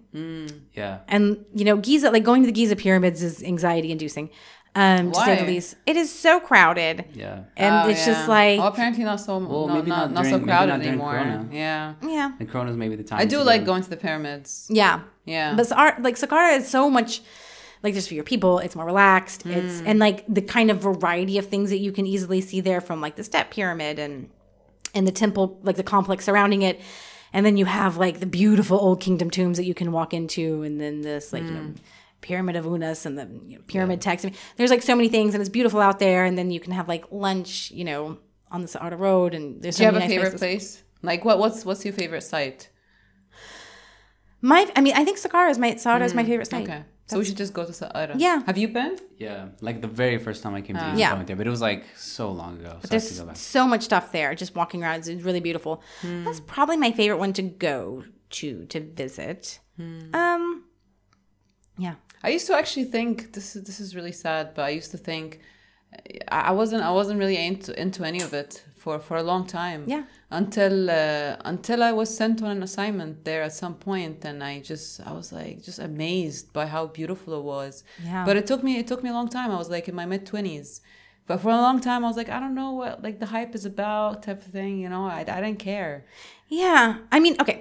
A: yeah.
B: And you know, Giza, like going to the Giza pyramids is anxiety inducing. Um, to say the least, it is so crowded,
A: Yeah.
B: and
C: Oh,
B: it's just like,
C: oh, apparently not so
A: Well,
C: no,
A: maybe
C: not,
A: not
C: not, so
A: during- maybe
C: crowded
A: not
C: anymore.
A: Corona.
C: Yeah,
B: yeah,
A: And Corona's maybe the time.
C: I do like
A: go.
C: going to the pyramids.
B: yeah,
C: Yeah,
B: But Saqqara, like Saqqara is so much like just for your people. It's more relaxed. It's and like the kind of variety of things that you can easily see there from like the step pyramid and and the temple, like the complex surrounding it. And then you have like the beautiful old kingdom tombs that you can walk into, and then this like you know mm. pyramid of Unas and the you know, pyramid text. I mean, there's like so many things, and it's beautiful out there. And then you can have like lunch, you know, on the Saqqara Road, and there's
C: do
B: so
C: you have a
B: nice
C: favorite
B: places.
C: place? Like what? What's what's your favorite site?
B: My, I mean, I think Saqqara is my Saqqara is my mm. favorite site.
C: Okay, so we should just go to Saqqara.
B: Yeah.
C: Have you been?
A: Yeah, like the very first time I came to ah. Egypt,
B: Yeah.
A: I went there, but it was like so long ago. So I have to
B: There's
A: go back.
B: so much stuff there. Just walking around, it's really beautiful. Hmm. That's probably my favorite one to go to to visit. Hmm. Um, yeah,
C: I used to actually think this is this is really sad, but I used to think I I wasn't I wasn't really into into any of it for for a long time.
B: Yeah.
C: Until uh, until I was sent on an assignment there at some point, and I just I was like just amazed by how beautiful it was.
B: Yeah.
C: But it took me it took me a long time. I was like in my mid twenties. But for a long time, I was like, I don't know what like the hype is about, type of thing. You know, I, I didn't care.
B: yeah. I mean, okay.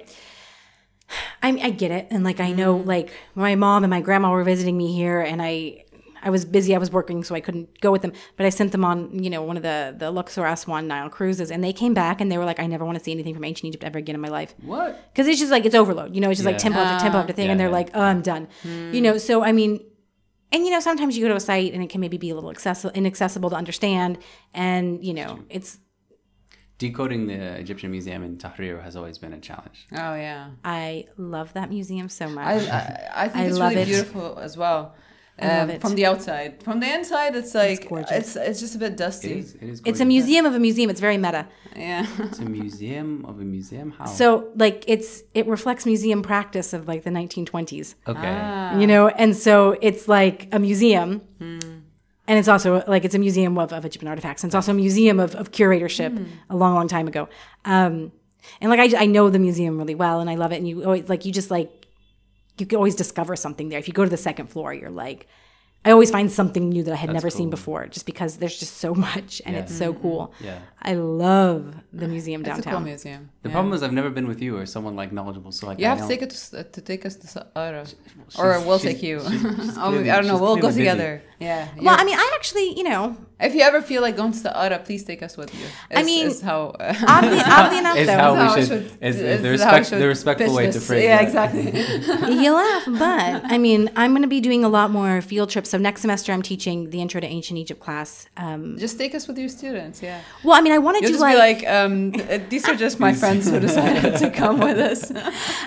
B: [SIGHS] I I get it, and like I know, like my mom and my grandma were visiting me here, and I. I was busy. I was working, so I couldn't go with them. But I sent them on, you know, one of the the Luxor Aswan Nile cruises, and they came back and they were like, "I never want to see anything from ancient Egypt ever again in my life."
A: What?
B: because it's just like it's overload. You know, it's just like
A: Yeah.
B: temple after temple after thing,
A: Yeah,
B: and they're
A: yeah.
B: like, "Oh, I'm done." You know, so I mean, and you know, sometimes you go to a site and it can maybe be a little accessible, inaccessible to understand, and you know, it's
A: Decoding the Egyptian Museum in Tahrir has always been a challenge.
C: Oh yeah.
B: I love that museum so much.
C: I, I, I think
B: I
C: it's
B: love
C: really
B: it.
C: beautiful as well.
B: I love
C: um, from the outside. From the inside, it's like
B: gorgeous.
C: it's it's just a bit dusty.
A: It is. It is.
B: It's a
A: gorgeous.
B: museum of a museum. It's very meta.
C: Yeah. [LAUGHS]
A: It's a museum of a museum. How?
B: So like it's it reflects museum practice of like the 1920s.
A: okay.
C: Ah.
B: You know, and so it's like a museum. And it's also like it's a museum of, of Egyptian artifacts. And it's also a museum of, of curatorship a long, long time ago. Um, and like I, I know the museum really well and I love it. And you always like you just like you can always discover something there. If you go to the second floor, you're like I always find something new that I had never seen before, just because there's just so [LAUGHS] much and it's so cool.
A: Yeah.
B: I love the [SIGHS] museum
C: It's a
B: downtown.
C: cool museum.
A: The
C: yeah.
A: problem is I've never been with you or someone like knowledgeable. So like
C: You
A: I
C: have to take it to, s- to take us to Saqqara, or we'll
A: she's-
C: take you.
A: she's- [LAUGHS] she's
C: Oh,
A: clearly-
C: I don't know. We'll go
A: busy.
C: together. Yeah.
B: Well,
C: you're-
B: I mean, I actually, you know,
C: if you ever feel like going to Saqqara, please take us with you.
B: I mean,
C: is how. Uh, [LAUGHS]
B: oddly, oddly enough,
A: Is
B: though,
A: how
C: is
A: we
C: how I
A: should-
C: should-
A: is- is
C: is
A: the respect-
C: should
A: the respectful way to
C: this.
A: phrase
C: Yeah,
A: that.
C: exactly. [LAUGHS]
B: you laugh, but I mean, I'm going to be doing a lot more field trips. So next semester, I'm teaching the Intro to Ancient Egypt class. Um,
C: just take us with your students. Yeah.
B: well, I mean, I wanted to
C: You'll
B: do
C: just
B: like,
C: be like, um, uh, these are just my [LAUGHS] friends who decided to come with us.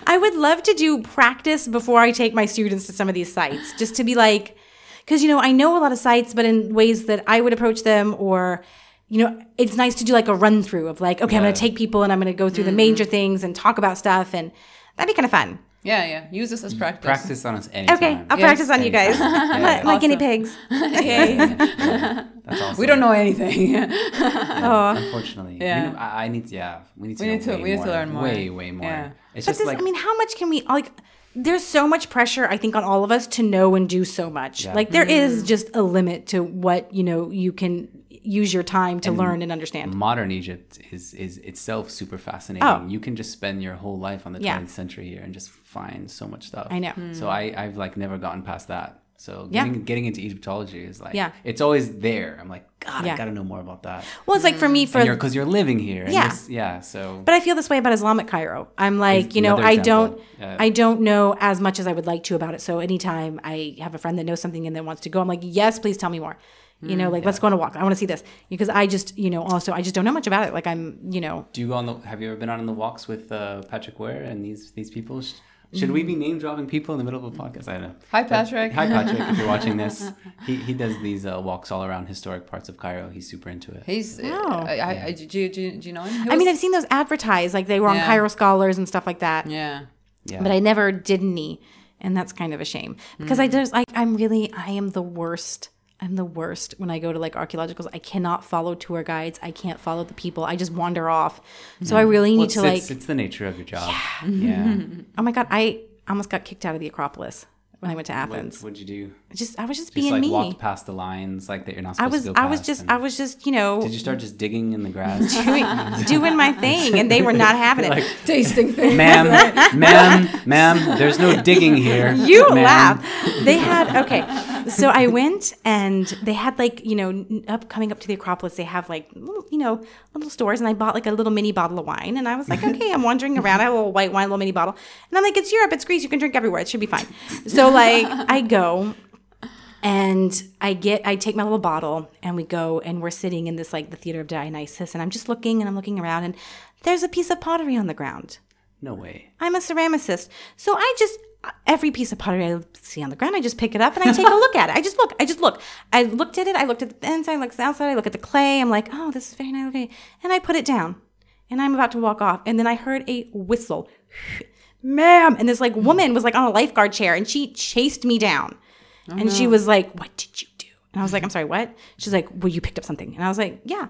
B: I would love to do practice before I take my students to some of these sites, just to be like, because you know, I know a lot of sites, but in ways that I would approach them, or you know, it's nice to do like a run through of like, okay, I'm going to take people and I'm going to go through the major things and talk about stuff, and that'd be kind of fun.
C: Yeah, yeah. Use this as mm. practice.
A: practice on us anytime.
B: Okay, I'll
C: Yes.
B: practice on you guys.
A: Anytime.
B: my, my guinea pigs. [LAUGHS]
C: Okay. [LAUGHS]
A: That's awesome.
C: we don't know anything. [LAUGHS]
B: Oh. oh.
A: Unfortunately,
C: Yeah.
A: We need- I, I need to. Yeah, we need to.
C: We need to- we need to learn more.
A: Way, way more.
C: Yeah.
A: It's
B: But
A: just
B: this,
A: like
B: I mean, how much can we like? There's so much pressure, I think, on all of us to know and do so much.
A: Yeah.
B: Like there is mm. just a limit to what you know you can use your time to learn and understand.
A: modern Egypt is is itself super fascinating.
B: Oh.
A: You can just spend your whole life on the
B: Yeah.
A: 20th century here and just find so much stuff.
B: I know. Hmm.
A: So I I've like never gotten past that. So
B: Yeah.
A: getting getting into Egyptology is like
B: Yeah.
A: it's always there. I'm like God,
B: Yeah.
A: I gotta know more about that.
B: Well, it's like for me, for
A: And you're because you're living here.
B: Yeah.
A: you're- yeah. So
B: but I feel this way about Islamic Cairo. I'm like,
A: Is
B: you know, I
A: example.
B: don't,
A: Yeah.
B: I don't know as much as I would like to about it. So anytime I have a friend that knows something and that wants to go, I'm like, yes, please tell me more. You know, like let's go on a walk. I want to see this because I just, you know, also I just don't know much about it. Like I'm, you know,
A: do you go on the? Have you ever been on the walks with uh, Patrick Ware and these these people? Should we be name dropping people in the middle of a podcast? I don't know.
C: Hi,
A: But-
C: Patrick.
A: Hi, Patrick. If you're watching this, [LAUGHS] he, he does these uh, walks all around historic parts of Cairo. He's super into it.
C: He's.
B: Wow.
C: I, I, I, do, you, do, you, do you know him? He
B: I mean, I've seen those advertised, like they were on
C: Yeah.
B: Cairo Scholars and stuff like that.
C: Yeah.
A: Yeah.
B: but I never did any, and that's kind of a shame because I just like I'm really I am the worst. I'm the worst when I go to like archaeologicals. I cannot follow tour guides. I can't follow the people. I just wander off. So I really
A: Well,
B: need
A: it's,
B: to like.
A: it's, it's the nature of your job. Yeah. [LAUGHS]
B: oh my god! I almost got kicked out of the Acropolis when I went to
A: What,
B: Athens.
A: what'd you do?
B: Just I was just
A: Just
B: being
A: like
B: me.
A: walked past the lines like that you're not
B: I
A: supposed
B: was
A: to go
B: I was
A: past
B: just
A: and-
B: I was just you know
A: Did you start just digging in the grass? [LAUGHS]
B: doing, doing my thing, and they were not [LAUGHS] having it.
A: like,
C: Tasting thing.
A: ma'am, [LAUGHS] ma'am, ma'am, there's no digging here.
B: You
A: ma'am."
B: laugh. They had okay. So I went and they had like you know up coming up to the Acropolis. They have like little, you know little stores, and I bought like a little mini bottle of wine. And I was like, okay, I'm wandering around. I have a little white wine, little mini bottle, and I'm like, it's Europe, it's Greece, you can drink everywhere. It should be fine. So like I go. And I get, I take my little bottle and we go and we're sitting in this like the theater of Dionysus and I'm just looking and I'm looking around and there's a piece of pottery on the ground.
A: No way.
B: I'm a ceramicist. So I just every piece of pottery I see on the ground, I just pick it up and I take a look at it. I just look. I just look. I looked at it. I looked at the inside. I looked at the outside. I look at the clay. I'm like, oh, this is very nice. Okay, and I put it down. And I'm about to walk off, and then I heard a whistle, [SIGHS] ma'am. And this like woman was like on a lifeguard chair, and she chased me down, and she oh. was like, "What did you do?" And I was like, "I'm sorry, what?" She's like, "Well, you picked up something," and I was like, "Yeah."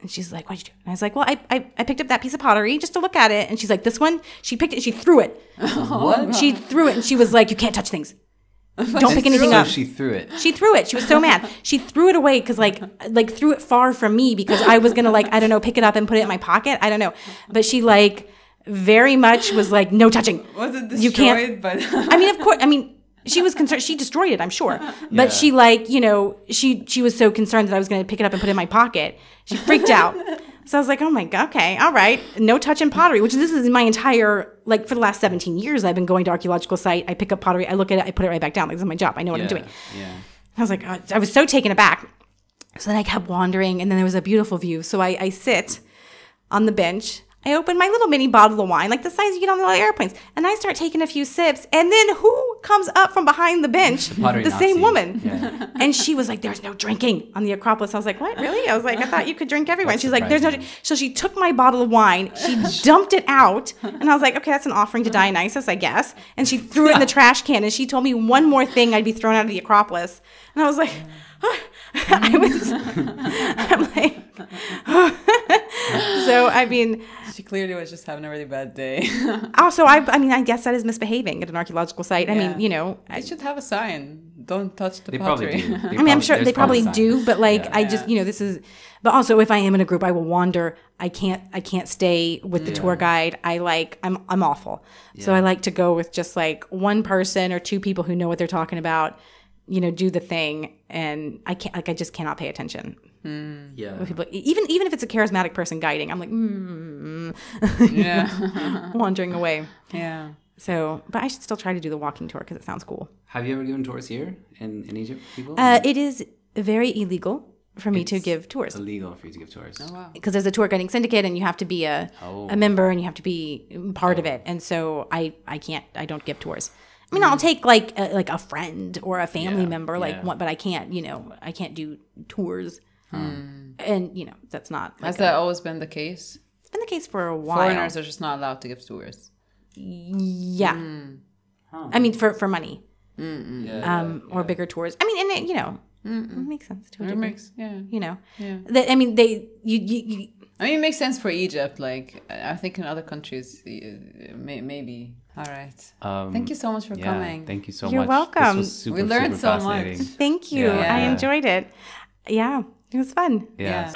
B: And she's like, what'd you do? And I was like, well, I, I, I picked up that piece of pottery just to look at it. And she's like, this one? She picked it and she threw it. [LAUGHS]
A: what?
B: She threw it and she was like, you can't touch things. [LAUGHS] Don't pick anything
A: so
B: up.
A: she threw it.
B: She threw it. She was so mad. [LAUGHS] She threw it away because like like threw it far from me because I was gonna like I don't know pick it up and put it in my pocket. I don't know, but she like very much was like no touching.
C: Was it
B: You can't-
C: destroyed? But
B: I mean, of course. I mean, she was concerned. She destroyed it, I'm sure. [LAUGHS] But
A: Yeah.
B: she like you know she she was so concerned that I was going to pick it up and put it in my pocket. She freaked out. [LAUGHS] So I was like, oh my god, okay, all right, no touch touching pottery. Which this is my entire like for the last 17 years. I've been going to archaeological site. I pick up pottery. I look at it. I put it right back down. Like this is my job. I know what
A: yeah.
B: I'm doing.
A: Yeah.
B: I was like, uh, I was so taken aback. So then I kept wandering, and then there was a beautiful view. So I, I sit on the bench. I open my little mini bottle of wine, like the size you get on the little airplanes, and I start taking a few sips. And then who comes up from behind the bench? [LAUGHS]
A: pottery
B: The, same woman.
A: Yeah. [LAUGHS]
B: And she was like, "There's no drinking on the Acropolis." I was like, "What? Really?" I was like, "I thought you could drink everywhere." And
A: That's
B: she's like, "There's no." drink." So she took my bottle of wine, she [LAUGHS] dumped it out, and I was like, "Okay, that's an offering to Dionysus, I guess." And she threw it in the trash can, and she told me one more thing, I'd be thrown out of the Acropolis, and I was like. I was, I'm like, [LAUGHS] so I mean,
C: She clearly was just having a really bad day. [LAUGHS]
B: also I, I mean, I guess that is misbehaving at an archaeological site. I
C: Yeah.
B: mean, you know, I,
C: I should have a sign. Don't touch the
A: They probably
C: pottery.
A: do. They
B: I mean, I'm sure they probably
A: signs.
B: do, but like,
A: Yeah.
B: I just, you know, this is, but also if I am in a group, I will wander. I can't, I can't stay with the tour guide. I like, I'm, I'm awful. So I like to go with just like one person or two people who know what they're talking about, you know, do the thing. And I can't, like, I just cannot pay attention.
A: Yeah.
B: People, even, even if it's a charismatic person guiding, I'm like, mm,
C: yeah. [LAUGHS]
B: wandering away.
C: yeah.
B: So, but I should still try to do the walking tour because it sounds cool.
A: Have you ever given tours here in, in Egypt, people?
B: Uh, it is very illegal for me to give tours.
A: illegal for you to give tours.
C: Oh, wow.
B: because there's a tour guiding syndicate and you have to be a,
A: Oh.
B: a member and you have to be part of it and so i i can't i don't give tours i mean i'll take like a, like a friend or a family
A: Yeah,
B: member like
A: yeah.
B: what but i can't you know i can't do tours. And you know that's not like
C: Has
B: a-
C: that always been the case?
B: it's been the case for a while.
C: Foreigners are just not allowed to give tours.
B: yeah.
C: Mm.
B: i mean for for money.
A: Yeah,
B: um or bigger tours. I mean and it, you know it makes sense to a
C: It
B: degree
C: makes yeah.
B: you know.
C: Yeah.
B: That- i mean they you, you, you
C: I mean, it makes sense for Egypt. Like, I I think in other countries, may, maybe. All right.
A: Um,
C: Thank you so much for
A: yeah,
C: coming.
A: Thank you so much.
B: You're
A: much.
B: welcome.
A: This was super,
C: We learned
A: super
C: so much.
B: thank you
A: Yeah.
B: i enjoyed it yeah it was fun
A: Yeah.
C: Yeah.